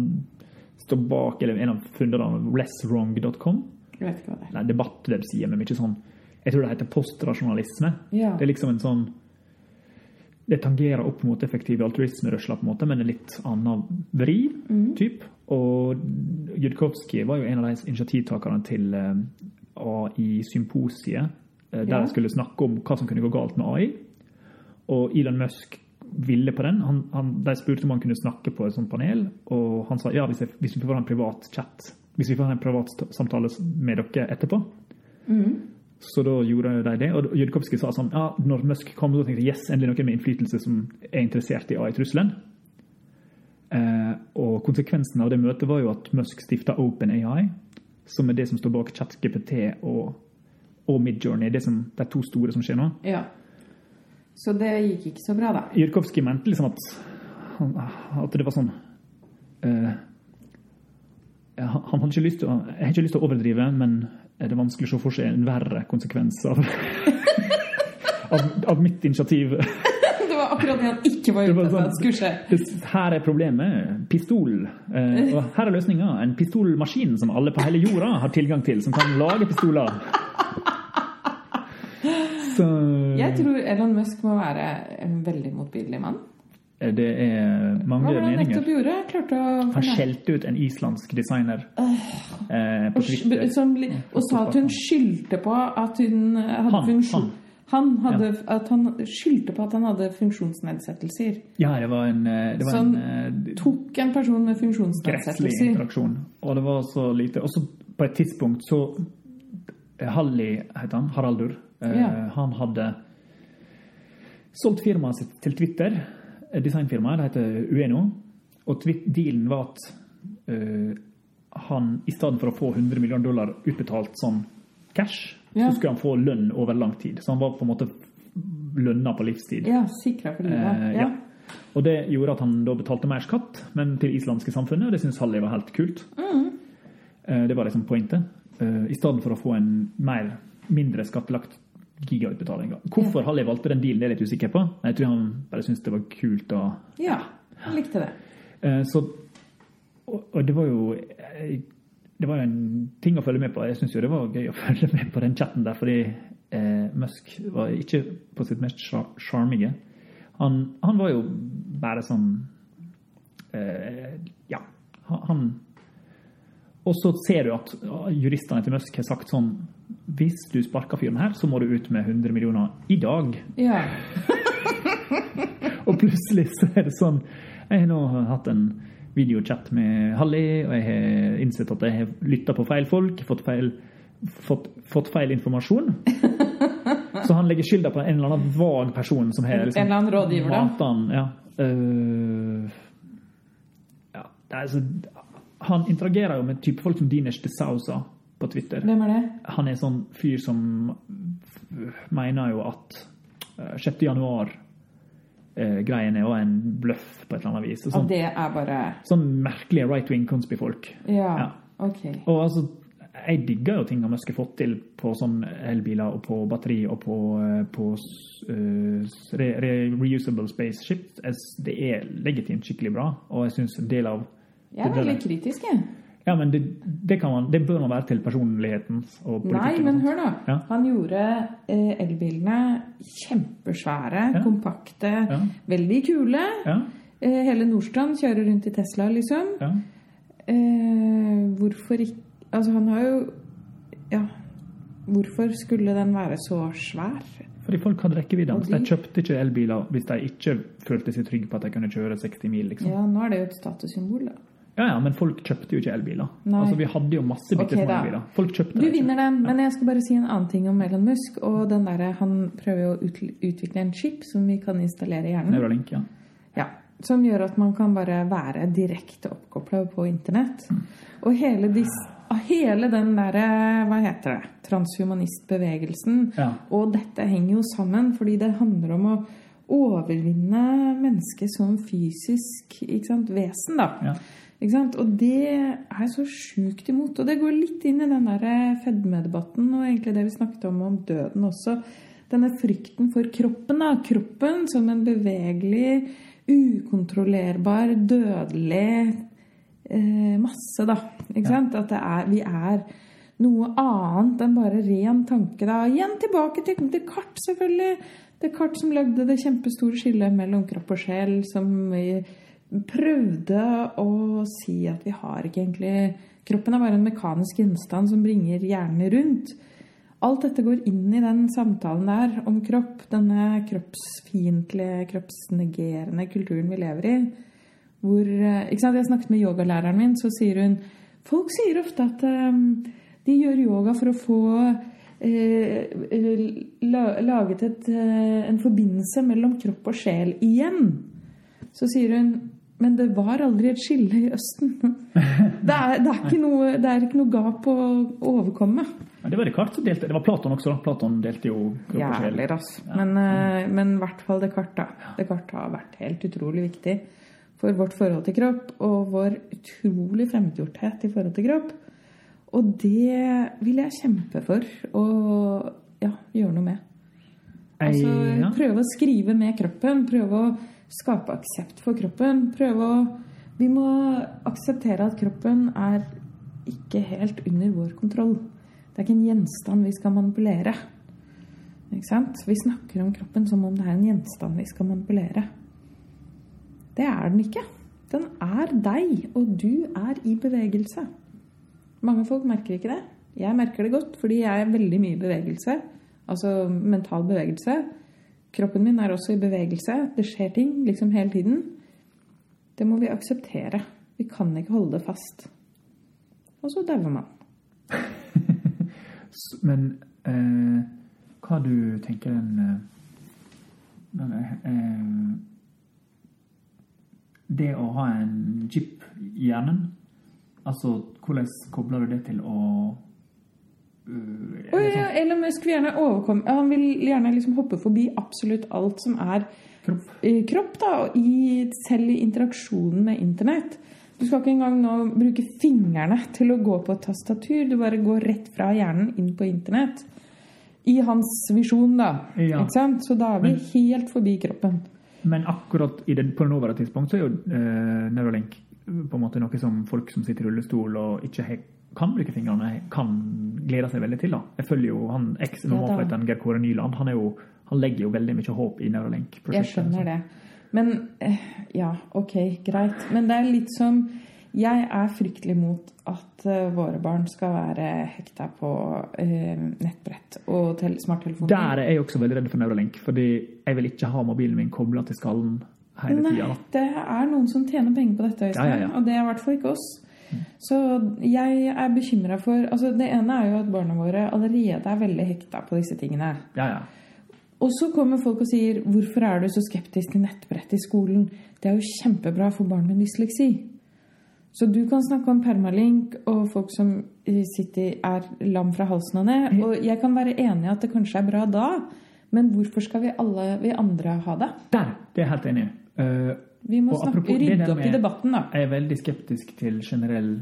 står bak eller en av funderne av lesswrong.com. Jeg vet ikke hva det er. Nei, debattwebside med mye sånn Jeg tror det heter postrasjonalisme. Ja. Det er liksom en sånn Det tangerer opp mot effektive altruismerørsler, på en måte, men en litt annen vri. Typ. Og Judkowski var jo en av de initiativtakerne til eh, AI-symposiet, eh, der Ja. de skulle snakke om hva som kunne gå galt med AI. Og Elon Musk ville på den. Han, han, de spurte om han kunne snakke på et sånt panel, og han sa ja, hvis, jeg, hvis vi får ha en privat chat, hvis vi får ha en privat samtale med dere etterpå. Så da gjorde de det. Og Judkowski sa sånn ja, når Musk kom, så tenkte jeg yes, endelig noen med innflytelse som er interessert i AI-trusselen. Eh, og konsekvensen av det møtet var jo at Musk stifta OpenAI, som er det som står bak ChatGPT og, og Midjourney, det som, de to store som skjer nå. Ja. Så det gikk ikke så bra, da. Jurkowski mente liksom at, at det var sånn eh, Han han hadde ikke lyst til jeg har ikke lyst til å overdrive, men det er vanskelig å se for seg en verre konsekvens av, av, av mitt initiativ. Det var akkurat det han ikke var ute etter sånn- skulle skje. Her er problemet. Pistol. Eh, og her er løsninga. En pistolmaskin som alle på hele jorda har tilgang til, som kan lage pistoler. Så Jeg tror Elon Musk må være en veldig motbydelig mann. Det er Hva mange var det han meninger. nettopp gjorde? Klarte å Han skjelte ut en islandsk designer eh, på Twitter. som, og sa at hun skyldte på at hun hadde Han, funksjon, han. Han, hadde, at han skyldte på at han hadde funksjonsnedsettelser. Ja, det var en, eh, det var Sånn en eh, Tok en person med gresslig funksjonsnedsettelser. interaksjon. Og det var så lite. Og så på et tidspunkt så eh, Halli heter han. Haraldur. eh, Ja. Han hadde solgt firmaet sitt til Twitter. Designfirmaet. Det heter Ueno. Og dealen var at uh, han i stedet for å få 100 millioner dollar utbetalt som cash, Ja. så skulle han få lønn over lang tid. Så han var på en måte lønna på livstid. Ja, sikra for livet. Uh, ja. Og det gjorde at han da betalte mer skatt, men til islandske samfunnet. og Det syntes Halli var helt kult. Eh, Det var liksom pointet. I stedet for å få en mer, mindre skattelagt gigautbetaling. Hvorfor Halli valgte den dealen, det er jeg litt usikker på. Jeg tror han bare syntes det var kult. Og, ja, han likte det. eh, så, og, og det var jo eh, det var jo en ting å følge med på. Jeg syns jo det var gøy å følge med på den chatten der, fordi eh, Musk var ikke på sitt mest sjar- sjarmige. Han, han var jo bare sånn eh, Ja. Han, han Og så ser du at juristene til Musk har sagt sånn Hvis du sparker fyren her, så må du ut med 100 millioner i dag. Ja. Og plutselig så er det sånn Jeg har nå hatt en videochat med Halli, og jeg har innsett at jeg har lytta på feil folk, fått feil, fått, fått feil informasjon. Så han legger skylda på en eller annen vag person som har liksom En eller annen rådgiver, da. Ja. Uh, ja. det altså, han interagerer jo med type folk som Dinesh de Sousa på Twitter. Hvem er det? Han er sånn fyr som mener jo at eh, 6. januar eh, greiene var en bløff på et eller annet vis. Og Og Sånn, det er bare sånn merkelige right-wing conspy-folk. Ja, Ja. ok. Og altså, jeg digger jo ting man har fått til på sånn elbiler og på batteri og på, eh, på uh, re, re, reusable spaceship. Det er legitimt skikkelig bra, og jeg syns en del av Jeg er veldig kritisk, jeg. Ja, men det, det, kan man, det bør man være til personligheten og politikken. Nei, men hør da. Ja. Han gjorde eh, elbilene kjempesvære, Ja. kompakte, Ja. veldig kule. Ja, Eh, hele Nordstrand kjører rundt i Tesla, liksom. ja. Eh, hvorfor ikke Altså, han har jo Ja. Hvorfor skulle den være så svær? Fordi folk hadde rekkevidde. Så de de- kjøpte ikke elbiler hvis de ikke følte seg trygge på at de kunne kjøre 60 mil. liksom. Ja, nå er det jo et statussymbol, da. Ja, ja, Men folk kjøpte jo ikke elbiler. Nei. Altså, Vi hadde jo masse bitte Ok, små elbiler. Folk kjøpte Du vinner den, men jeg skal bare si en annen ting om Elon Musk. Og den der, Han prøver jo å utvikle en chip som vi kan installere i hjernen. Neuralink, ja. Ja, Som gjør at man kan bare være direkte oppkobla på internett. Mm. Og hele, dis, hele den derre Hva heter det? Transhumanistbevegelsen. Ja. Og dette henger jo sammen, fordi det handler om å overvinne mennesket som fysisk sant, vesen, da. Ja. Ikke sant? Og det er så sjukt imot. Og det går litt inn i den der fedmedebatten og egentlig det vi snakket om om døden også. Denne frykten for kroppen. da. Kroppen som en bevegelig, ukontrollerbar, dødelig eh, masse, da. Ikke sant? At det er, vi er noe annet enn bare ren tanke. da. Igjen tilbake til Descartes, selvfølgelig. Descartes som lagde det kjempestore skillet mellom kropp og sjel, som vi prøvde å si at vi har ikke egentlig Kroppen er bare en mekanisk gjenstand som bringer hjernen rundt. Alt dette går inn i den samtalen der om kropp, denne kroppsfiendtlige, kroppsnegerende kulturen vi lever i. Hvor, eh, ikke sant? Jeg snakket med yogalæreren min, så sier hun Folk sier ofte at um, de gjør yoga for å få la, laget et, uh, en forbindelse mellom kropp og sjel igjen. Så sier hun men det var aldri et skille i Østen. Det er, det er, ikke, noe, det er ikke noe gap å overkomme. Ja, det var Descartes som delte. Det var Platon også. Platon delte jo. Jævlig, altså. Men, eh, men i hvert fall Descartes. da. Descartes har vært helt utrolig viktig for vårt forhold til kropp, og vår utrolig fremmedgjorthet i forhold til kropp. Og det vil jeg kjempe for å ja, gjøre noe med. Altså, Prøve å skrive med kroppen. Prøve å skape aksept for kroppen. Prøve å Vi må akseptere at kroppen er ikke helt under vår kontroll. Det er ikke en gjenstand vi skal manipulere. Ikke sant? Vi snakker om kroppen som om det er en gjenstand vi skal manipulere. Det er den ikke. Den er deg, og du er i bevegelse. Mange folk merker ikke det. Jeg merker det godt, fordi jeg er veldig mye i bevegelse. Altså mental bevegelse. Kroppen min er også i bevegelse. Det skjer ting liksom hele tiden. Det må vi akseptere. Vi kan ikke holde det fast. Og så dauer man. Men eh, hva du tenker den, eh, den eh, Det å ha en chip i hjernen, altså hvordan kobler du det til å Og ja, Elon Musk vil gjerne overkomme Han vil gjerne liksom hoppe forbi absolutt alt som er sånn kropp? kropp, da, og i, selv i interaksjonen med internett. Du skal ikke engang nå bruke fingrene til å gå på et tastatur. Du bare går rett fra hjernen inn på internett. I hans visjon, da. Ja. Ikke sant? Så da er vi Men- helt forbi kroppen. Men akkurat i det, på det nåværende tidspunkt så er jo eh, Neuralink på en måte noe som folk som sitter i rullestol og ikke he, kan bruke fingrene, kan glede seg veldig til. da. Jeg følger jo han Ja, eks-normalfighteren Geir Kåre Nyland. Han, er jo, han legger jo veldig mye håp i Neuralink-prosjektet. Jeg skjønner det. Men eh, ja, ok, greit. Men det er litt som Jeg er fryktelig mot at eh, våre barn skal være hekta på eh, nettbrett og smarttelefoner. Der er jeg også veldig redd for Neuralink, fordi jeg vil ikke ha mobilen min kobla til skallen hele Nei, tida. det er noen som tjener penger på dette, Øystein. Ja, ja, ja. Og det er i hvert fall ikke oss. Så jeg er bekymra for altså Det ene er jo at barna våre allerede er veldig hekta på disse tingene. Ja, ja. Og så kommer folk og sier 'Hvorfor er du så skeptisk til nettbrett i skolen?' Det er jo kjempebra for barn med dysleksi. Så du kan snakke om permalink og folk som eh, sitter, er lam fra halsen og ned. Og jeg kan være enig i at det kanskje er bra da, men hvorfor skal vi alle vi andre ha det? Der! Det er jeg helt enig i. Eh, Vi må snakke, rydde opp i debatten, da. jeg er veldig skeptisk til generell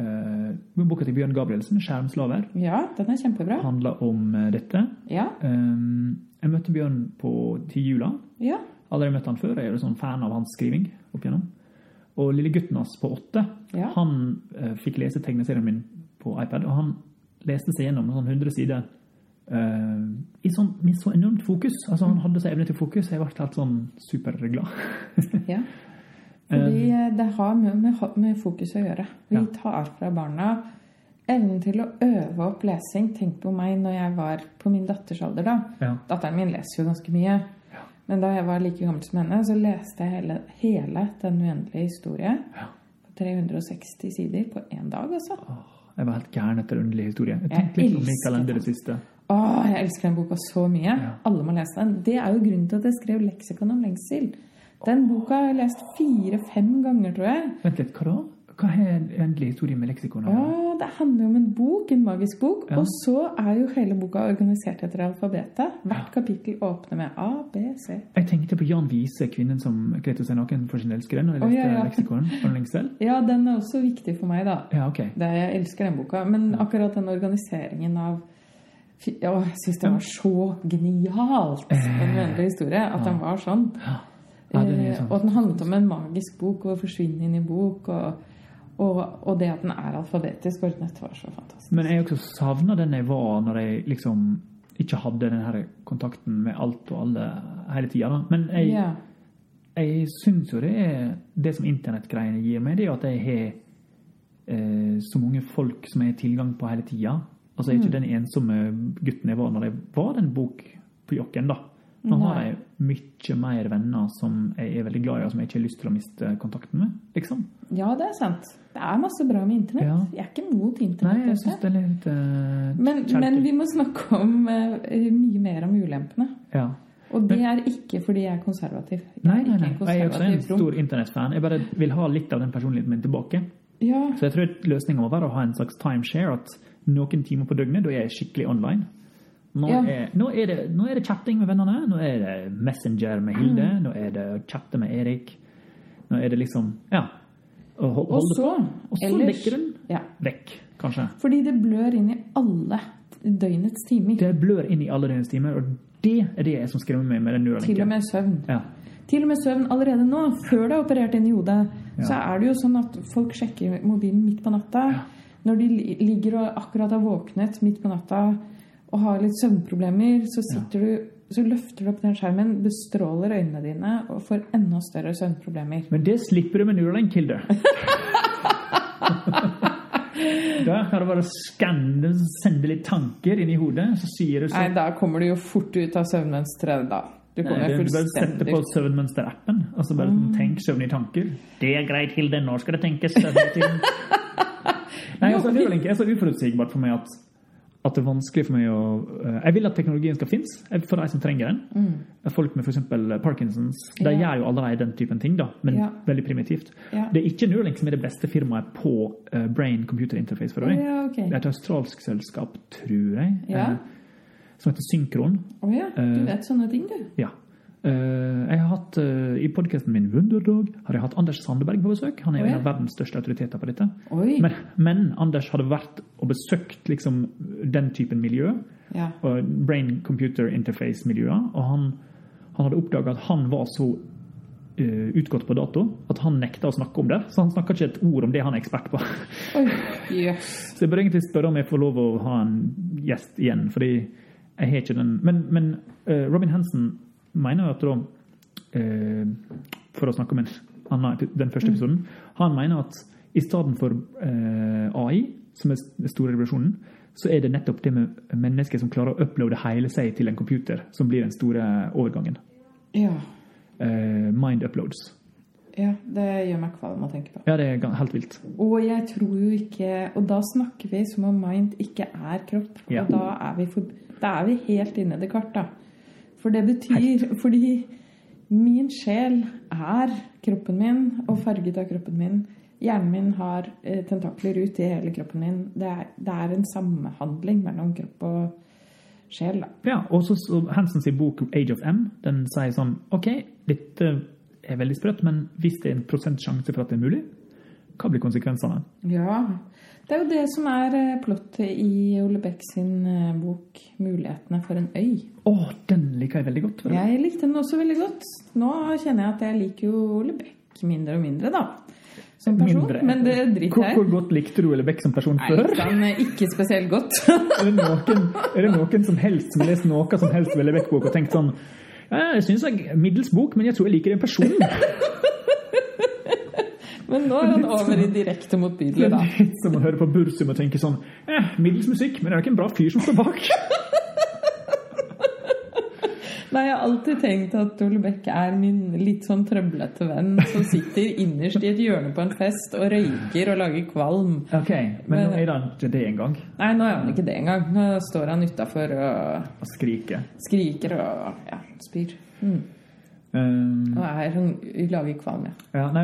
uh, Boka til Bjørn Gabrielsen, 'Skjermslaver', Ja, den er kjempebra. handler om eh, dette. Ja, Um, jeg møtte Bjørn på til jula. ja. Allerede møtt han før. Jeg er sånn fan av hans skriving opp igjennom. Og lille gutten hans på åtte, Ja. han uh, fikk lese tegneserien min på iPad, og han leste seg gjennom sånn 100 sider i sånn, med så enormt fokus. Altså Han hadde så evne til fokus. Jeg ble helt sånn superglad. ja. Fordi eh, det har med, med, fokus å gjøre. Vi Ja. tar fra barna evnen til å øve opp lesing. Tenk på meg når jeg var på min datters alder, da. Ja. Datteren min leser jo ganske mye. Men da jeg var like gammel som henne, så leste jeg hele, hele Den uendelige historie. Ja. På 360 sider på én dag, altså. Åh, jeg var helt gæren etter underlig historie. Jeg tenkte litt om Mikael Ende det siste. Åh, jeg elsker den boka så mye. Ja. Alle må lese den. Det er jo grunnen til at jeg skrev leksikon om lengsel. Den boka har jeg lest fire-fem ganger, tror jeg. Vent litt, hva da? Hva er endelig historie med leksikon? Ja, det handler om en bok, en magisk bok. Ja. Og så er jo hele boka organisert etter alfabetet. Hvert kapittel åpner med A, B, C. Jeg tenkte på Jan Wiese, kvinnen som kledde seg naken for sin elskere, når jeg Å, leste ja, ja. leksikon om lengsel. Ja, den er også viktig for meg, da. Ja, ok. Det, jeg elsker den boka. Men akkurat den organiseringen av Jeg syns det var så genialt, en vennlig historie, at den var sånn. Ja, Eh, sånn. Og at den handlet om en magisk bok og å forsvinne inn i bok. Og, og, og det at den er alfabetisk ordnet, var så fantastisk. Men jeg også savna den jeg var når jeg liksom ikke hadde den her kontakten med alt og alle hele tida. Men jeg, yeah. jeg syns jo det er det som internettgreiene gir meg, det er jo at jeg har eh, så mange folk som jeg har tilgang på hele tida. Altså jeg er ikke den ensomme gutten jeg var når jeg var den bok på jokken, da. Nå har jeg mye mer venner som jeg er veldig glad i, og som jeg ikke har lyst til å miste kontakten med. liksom. ja, det er sant. Det er masse bra med internett. Ja. Jeg er ikke mot internett. Nei, jeg synes det er litt uh, men, men vi må snakke om uh, mye mer om ulempene. Ja. Og det er ikke fordi jeg er konservativ. Jeg Nei, nei, nei. Jeg er også en stor internettfan. Jeg bare vil ha litt av den personligheten min tilbake. Ja, Så jeg tror løsninga må være å ha en slags timeshare. At noen timer på døgnet, da er jeg skikkelig online. Nå, Ja. er, nå, er det, nå er det chatting med vennene. Nå er det Messenger med Hilde. Mm. Nå er det chatte med Erik. Nå er det liksom Ja. Å hold Og så. Og så ellers- legger den ja. vekk, kanskje. Fordi det blør inn i alle døgnets timer. Det blør inn i alle døgnets timer, og det er det som skremmer meg med den Til og med søvn. Ja. Til og med søvn allerede nå, før det er operert inn i hodet, Ja. så er det jo sånn at folk sjekker mobilen midt på natta. Når de ligger og akkurat har våknet midt på natta og har litt søvnproblemer, så sitter du så løfter du opp den skjermen, bestråler øynene dine og får enda større søvnproblemer. Men det slipper du med Neuralink-kilde. Da kan du bare skanne, sende litt tanker inn i hodet, så sier du Nei, sånn da kommer du jo fort ut av søvnmønsteret, da. Du Nei, kommer du bare setter på søvnmønster-appen. Altså bare mm. tenk søvn i tanker. Det er greit, Hilde. Nå skal det tenkes søvn. Nei, altså, det er så uforutsigbart for meg at, at det er vanskelig for meg å eh, Jeg vil at teknologien skal finnes eh, for de som trenger den. Folk med f.eks. Parkinsons de Mm. Ja. gjør jo allerede den typen ting, da, men Ja. veldig primitivt. Ja. Det er ikke Neuralink som er det beste firmaet på eh, brain computer interface for øvrig. ja, ok. Det er et australsk selskap, tror jeg, Ja. eh, som heter Synkron. Å ja, du Eh, vet sånne ting, du. Ja. Eh, jeg har hatt, eh, I podkasten min Wunderdog har jeg hatt Anders Sandeberg på besøk. Han er oh, ja. en av verdens største autoriteter på dette. Men, men Anders hadde vært og besøkt liksom, den typen miljø, Ja. brain computer interface-miljøer, og han, han hadde oppdaga at han var så utgått på dato at han nekta å snakke om det. Så han snakka ikke et ord om det han er ekspert på. Oi, yes. Så jeg bør egentlig spørre om jeg får lov å ha en gjest igjen, fordi jeg har ikke den Men, men eh, Robin Hansen mener at da eh, For å snakke om den første episoden Han mener at i stedet for eh, AI, som er den store revolusjonen, så er det nettopp det med mennesker som klarer å uploade hele seg til en computer, som blir den store overgangen. Ja. Mind uploads. ja, det gjør meg kvalm å tenke på. Ja, det er helt vilt. Og jeg tror jo ikke Og da snakker vi som om mind ikke er kropp. Ja. Og da er, vi for, da er vi helt inne i det kart, da. For det betyr Fordi min sjel er kroppen min, og farget av kroppen min. Hjernen min har eh, tentakler ut i hele kroppen min. Det er, det er en samhandling mellom kropp og sjel, da. Ja, og så, så Hansens bok 'Age of M' den sier sånn OK, dette er veldig sprøtt, men hvis det er en prosentsjanse for at det er mulig, hva blir konsekvensene? Ja. Det er jo det som er eh, plottet i Ole Beck sin eh, bok 'Mulighetene for en øy'. Å, den liker jeg veldig godt. Jeg likte den også veldig godt. Nå kjenner jeg at jeg liker jo Ole Beck mindre og mindre, da. Som person. Mindre. Men det driter jeg hvor godt likte du Ole Beck som person før? eh, ikke spesielt godt. Er det noen, er det noen som helst som har lest noe som helst Ole Beck-bok og tenkt sånn ja, jeg syns jeg middels bok, men jeg tror jeg liker den personen. Men nå er han over i direkte motbydelig, da. Litt som å høre på Bursum og tenke sånn eh, Middels musikk, men det er ikke en bra fyr som står bak. Nei, jeg har alltid tenkt at Ole Bekk er min litt sånn trøblete venn som sitter innerst i et hjørne på en fest og røyker og lager kvalm. Ok, men nå er han ikke det engang. Nei, nå er han ikke det engang. Nå står han utafor og Å skrike. skriker og ja, spyr. Mm. Um, Og er sånn, lager kvalme. ja. Ja, nei,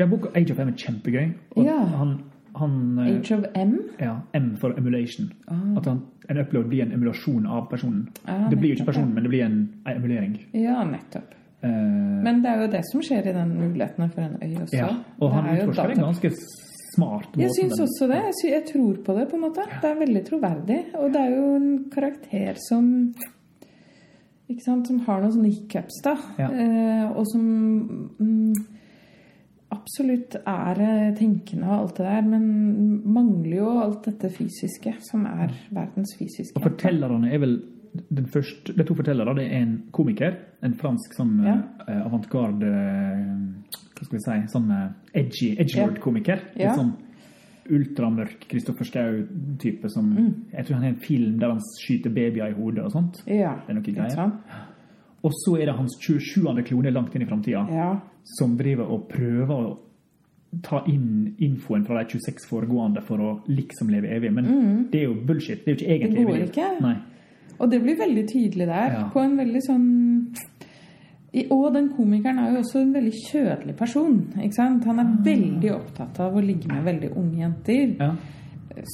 uh, boka Age of M er kjempegøy. Ja. Han, han eh, Age of M? ja, M for emulation. At han, en upload blir en emulasjon av personen. Ah, det blir jo ikke personen, men det blir en, en emulering. Ja, nettopp. Uh, Men det er jo det som skjer i den muligheten for en øy også. ja, og han er utforsker en ganske smart måte. Jeg syns også det. Jeg, jeg tror på det, på en måte. Det er veldig troverdig. Og det er jo en karakter som ikke sant, Som har noen sånne hiccups, da. Ja. Eh, og som mm, absolutt er eh, tenkende og alt det der, men mangler jo alt dette fysiske, som er verdens fysiske. Og fortellerne er vel den første, De to fortellere det er en komiker, en fransk sånn Ja. eh, avantgarde eh, Hva skal vi si Sånn edgy, edgelord-komiker. Ja. Litt sånn ultramørk Kristoffer Schau-type som Mm. Jeg tror han har en film der han skyter babyer i hodet og sånt. Ja, Det er noe greier. sant? Og så er det hans 27. klone langt inn i framtida Ja. som driver og prøver å ta inn infoen fra de 26 foregående for å liksom leve evig. Men det er jo bullshit. Det er jo ikke egentlig evig. Det går ikke. Nei. Og det blir veldig tydelig der. Ja. På en veldig sånn Og den komikeren er jo også en veldig kjødelig person. Han er veldig opptatt av å ligge med veldig unge jenter. Ja.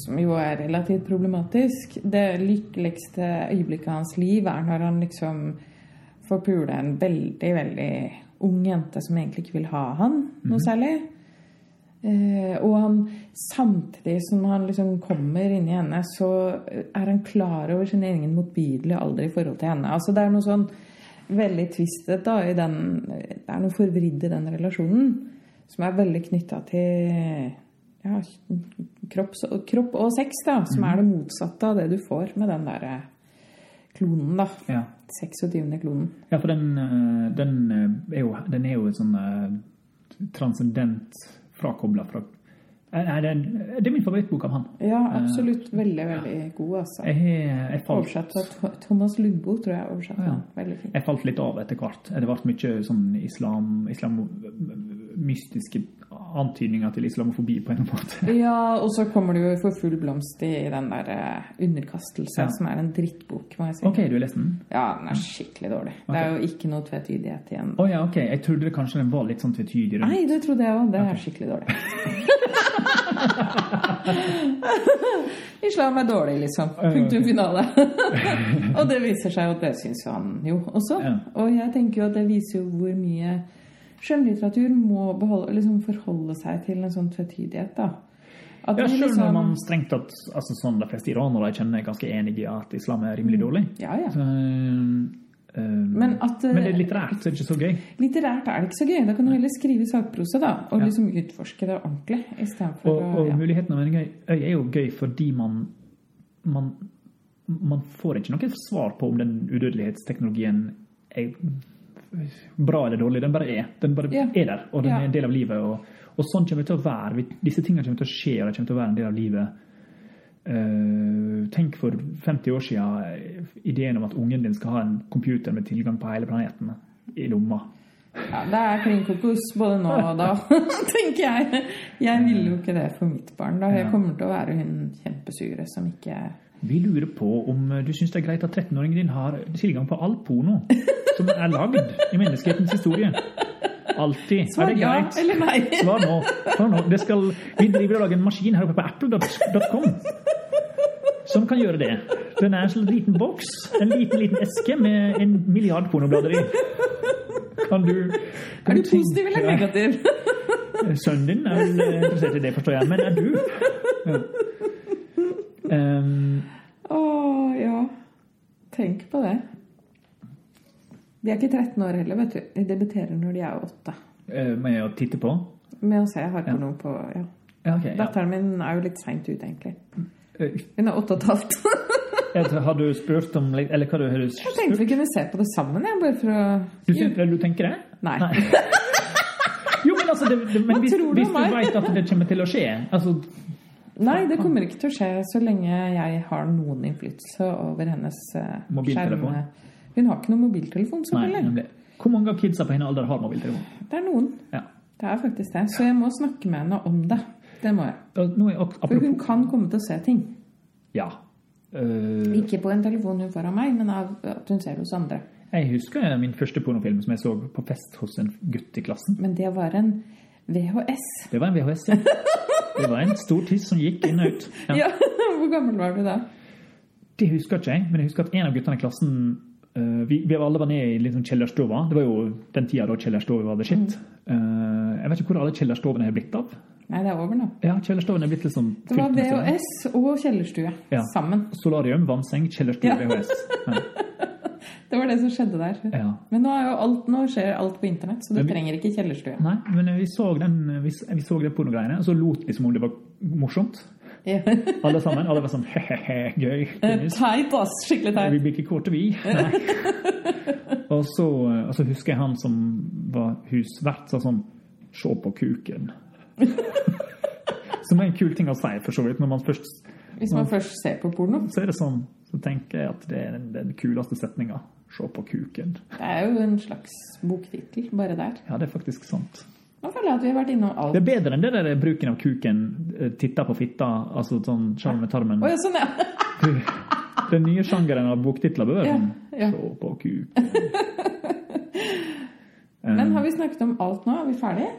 Som jo er relativt problematisk. Det lykkeligste øyeblikket av hans liv er når han liksom får pule en veldig, veldig ung jente som egentlig ikke vil ha han noe særlig. Eh, og han samtidig som han liksom kommer inn i henne, så er han klar over sin egen motbydelige alder i forhold til henne. Altså Det er noe sånn veldig twistet da i den Det er noe forvridd i den relasjonen som er veldig knytta til ja, kropp, kropp og sex, da, som er det motsatte av det du får med den derre klonen, da. ja. 26. klonen. Ja, for den, eh, den, eh, er jo, den er jo et sånn eh, transcendent frakobla fra Nei, det, er, det er min favorittbok av han. Ja, absolutt. Veldig, veldig god, altså. Jeg, jeg, falt, Oversatt av Thomas Lundbo, tror jeg. oversatt Ja. Veldig fint. jeg falt litt av etter hvert. Det ble mye sånn islam, islam mystiske antydninger til islamofobi på en måte. Ja, og så kommer du jo for full blomst i den der eh, Underkastelse, Ja. som er en drittbok, må jeg si. Ok, du har lest den? Ja, den er skikkelig dårlig. Det er jo ikke noe tvetydighet igjen. Å ja, ok. Jeg trodde kanskje den var litt sånn tvetydig. Nei, det trodde jeg òg. Det er skikkelig dårlig. Islam er dårlig, liksom. Punktum finale. og det viser seg jo at det syns han jo også. Ja. Og jeg tenker jo at det viser jo hvor mye skjønnlitteratur må beholde, liksom forholde seg til en sånn tvetydighet, da. At Ja, selv når liksom- man strengt tatt altså sånn De fleste iranere jeg kjenner er ganske enig i at islam er rimelig dårlig. Ja, ja. Så, um, Men at eh, men det er litterært, så er det ikke så gøy. litterært er det ikke så gøy. Da kan du heller skrive sakprosa, da. Og liksom utforske det ordentlig. Og, å og ja. muligheten av en gøy er jo gøy fordi man, man Man får ikke noe svar på om den udødelighetsteknologien er bra eller dårlig. Den bare er. Den bare yeah. er der, og den yeah. er en del av livet. Og, og sånn kommer det til å være. Disse tingene kommer til å skje, og de kommer til å være en del av livet. Uh, tenk for 50 år siden eh, ideen om at ungen din skal ha en computer med tilgang på hele planeten i lomma. Ja, det er klin kokos både nå og da, tenker jeg. Jeg ville jo ikke det for mitt barn. da. Jeg kommer til å være hun kjempesure som ikke Vi lurer på om du syns det er greit at 13-åringen din har tilgang på all porno som er lagd i menneskehetens historie. Alltid. Er Svar det ja eller nei. Svar nå. Svar nå. Det skal, vi driver og lager en maskin her oppe på apple.com som kan gjøre det. Den er en sånn liten boks, en liten, liten eske med en milliard pornoblader i. Kan du Er du positiv eller negativ? Sønnen din er vel eh, interessert i det, forstår jeg. Men er du? Ja. Um, Å ja. Tenk på det. De er ikke 13 år heller, vet du. De debuterer når de er 8. eh, med å titte på? Med å se hardporno på ja. Ja, på Ja. Datteren min er jo litt seint ute, egentlig. Eh, Hun er 8 og et halvt. jeg- Har du spurt om Eller hva du har Jeg tenkte vi kunne se på det sammen, jeg, bare for å du, syns- du tenker det? Nei. Jo, men altså det, det, men hvis, du hvis du vet at det kommer til å skje altså, Nei, det kommer ikke til å skje så lenge jeg har noen innflytelse over hennes eh, skjerm. Hun har ikke noen mobiltelefon, selvfølgelig. Hvor mange av kidsa på hennes alder har mobiltelefon? Det er noen. Ja. Det er faktisk det. Så jeg må snakke med henne om det. Det må jeg. Ok- For hun kan komme til å se ting. Ja. Uh... Ikke på en telefon hun får av meg, men av at hun ser hos andre. jeg husker min første pornofilm som jeg så på fest hos en gutt i klassen. Men det var en VHS. Det var en VHS. ja. Det var en stor tiss som gikk inn og ut. Ja. Ja, Hvor gammel var du da? Det husker ikke jeg, men jeg husker at en av guttene i klassen vi, vi alle var nede i liksom kjellerstua. Det var jo den tida da kjellerstua var the shit. Eh, jeg vet ikke hvor alle kjellerstovene er blitt av. Nei, det er over nå. Ja, kjellerstuen er blitt liksom Det var. VHS og kjellerstue Ja. sammen. Solarium, vannseng, kjellerstue, Ja. VHS. Ja. Det var det som skjedde der. ja. Men nå, alt, nå skjer alt på internett, så du vi- trenger ikke kjellerstue. Nei, men vi så den, vi, vi så det pornogreiene, og så lot vi som om det var morsomt. Ja. Alle sammen. Alle var sånn he-he-he, gøy. Eh, Teit, ass. Skikkelig Vi blir ikke kåte, vi. Og så, og så husker jeg han som var husvert, sa sånn Se på kuken. Som er en kul ting å si, for så vidt. Når man først Hvis man først ser på porno. Så er det sånn, så tenker jeg at det er den, den kuleste setninga. Se på kuken. Det er jo en slags boktittel bare der. Ja, det er faktisk sant. Nå føler jeg at vi har vært innom Det er bedre enn det der bruken av kuken, eh, titta på fitta, altså sånn sjarm med tarmen. Oh, ja, sånn, ja. Den nye sjangeren av boktitler bør være Ja, sånn ja. Se på kuken. Men har vi snakket om alt nå? Er vi ferdige?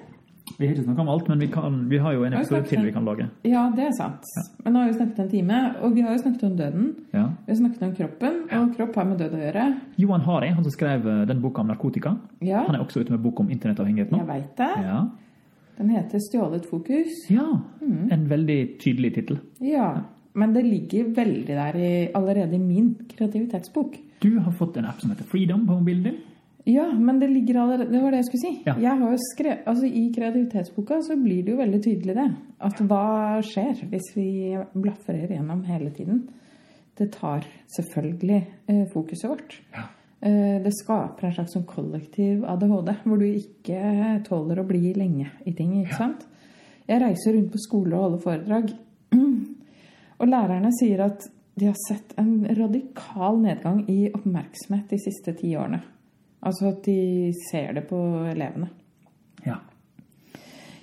Vi har ikke snakka om alt, men vi, kan, vi har jo en episode til vi kan lage. Ja, det er sant. Men nå har vi snakket en time, og vi har jo snakket om døden. Ja. Vi har snakket om kroppen, og kropp har med død å gjøre. Johan Hari, han som skrev eh, den boka om narkotika, Ja, han er også ute med bok om internettavhengighet nå. jeg vet det. Ja. Den heter 'Stjålet fokus'. ja. Mm. En veldig tydelig tittel. Ja, men det ligger veldig der i, allerede i min kreativitetsbok. Du har fått en app som heter Freedom på mobilen din. Ja, men det ligger allerede Det var det jeg skulle si. Ja. Jeg har jo skrevet, altså I kreativitetsboka så blir det jo veldig tydelig det. At hva skjer hvis vi blafrer gjennom hele tiden? Det tar selvfølgelig eh, fokuset vårt. Ja. Eh, det skaper en slags sånn kollektiv ADHD, hvor du ikke tåler å bli lenge i ting. ikke sant? Jeg reiser rundt på skole og holder foredrag. Og lærerne sier at de har sett en radikal nedgang i oppmerksomhet de siste ti årene. Altså at de ser det på elevene. Ja.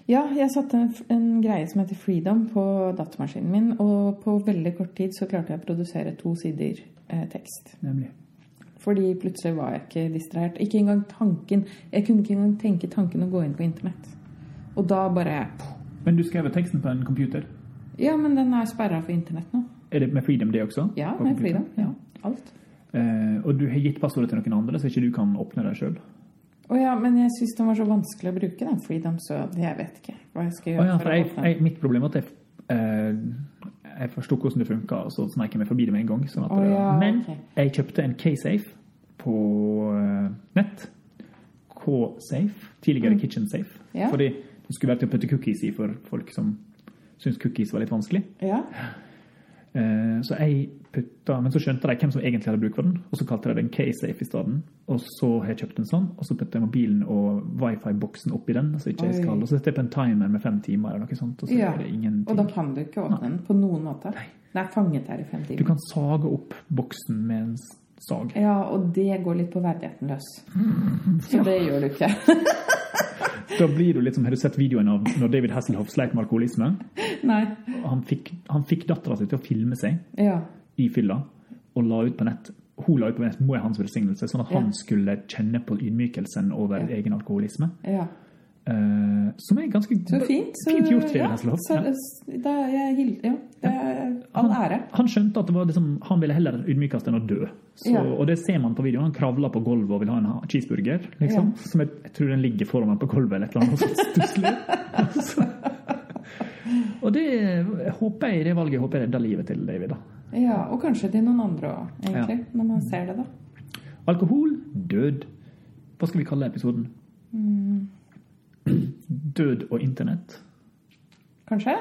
Ja, jeg satte en, en greie som heter Freedom på datamaskinen min, og på veldig kort tid så klarte jeg å produsere to sider eh, tekst. Nemlig. Fordi plutselig var jeg ikke distrahert. Ikke engang tanken. Jeg kunne ikke engang tenke tanken å gå inn på internett. Og da bare Men du skrev teksten på en computer. Ja, men den er sperra for internett nå. Er det med Freedom, det også? Ja, med? Freedom. Ja, alt. Og du har gitt passordet til noen andre, så ikke du kan åpne det sjøl? Å ja, men jeg syns den var så vanskelig å bruke, den Freedom, så jeg vet ikke hva jeg skal Oh, gjøre ja, for for jeg, jeg, mitt problem var at jeg, eh, jeg forsto hvordan det funka, og så sneik jeg meg forbi det med en gang. Sånn Å, ja, men okay. jeg kjøpte en K-Safe på eh, nett. K-Safe. Tidligere Kitchen Safe. Mm. Ja. Fordi det skulle vært til å putte cookies i for folk som syntes cookies var litt vanskelig. Ja. Eh, Så jeg putta, Men så skjønte de hvem som egentlig hadde bruk for den, og så kalte de den K-Safe i stedet. Og så har jeg kjøpt en sånn, og så putta jeg mobilen og wifi-boksen oppi den. Så ikke jeg skal, og så setter jeg på en timer med fem timer, eller noe sånt, og så Ja, er det ingenting. Og da kan du ikke åpne den på noen måte. Den er fanget her i fem Du kan sage opp boksen med en sag. Ja, og det går litt på verdigheten løs. Så det gjør du ikke. Da blir du litt som, Har du sett videoen av når David Hasselhoff sleit med alkoholisme? Nei. Han fikk, han fikk dattera si til å filme seg Ja. I fylla og la ut på nett. Hun la ut på nett må jeg hans velsignelse, sånn at han skulle kjenne på ydmykelsen over egen alkoholisme. ja. Uh, som er ganske Så fint. Så, fint gjort, ja, Hasselhoff. så, da jeg ja. Det er all Han, ære. han skjønte at det var liksom, han ville heller ydmykes enn å dø. Så, Ja. Og det ser man på videoen. Han kravler på gulvet og vil ha en cheeseburger. Liksom, Ja. Som jeg, jeg tror den ligger foran ham på gulvet eller et eller annet. sånt stusslig. Og det håper jeg, det valget håper jeg redder livet til David. da. Ja, og kanskje til noen andre òg, egentlig. Når man ser det, da. Alkohol, død. Hva skal vi kalle episoden? Mm. Død og internett. Kanskje?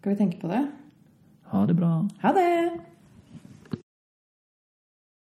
Skal vi tenke på det? Ha det bra. Ha det!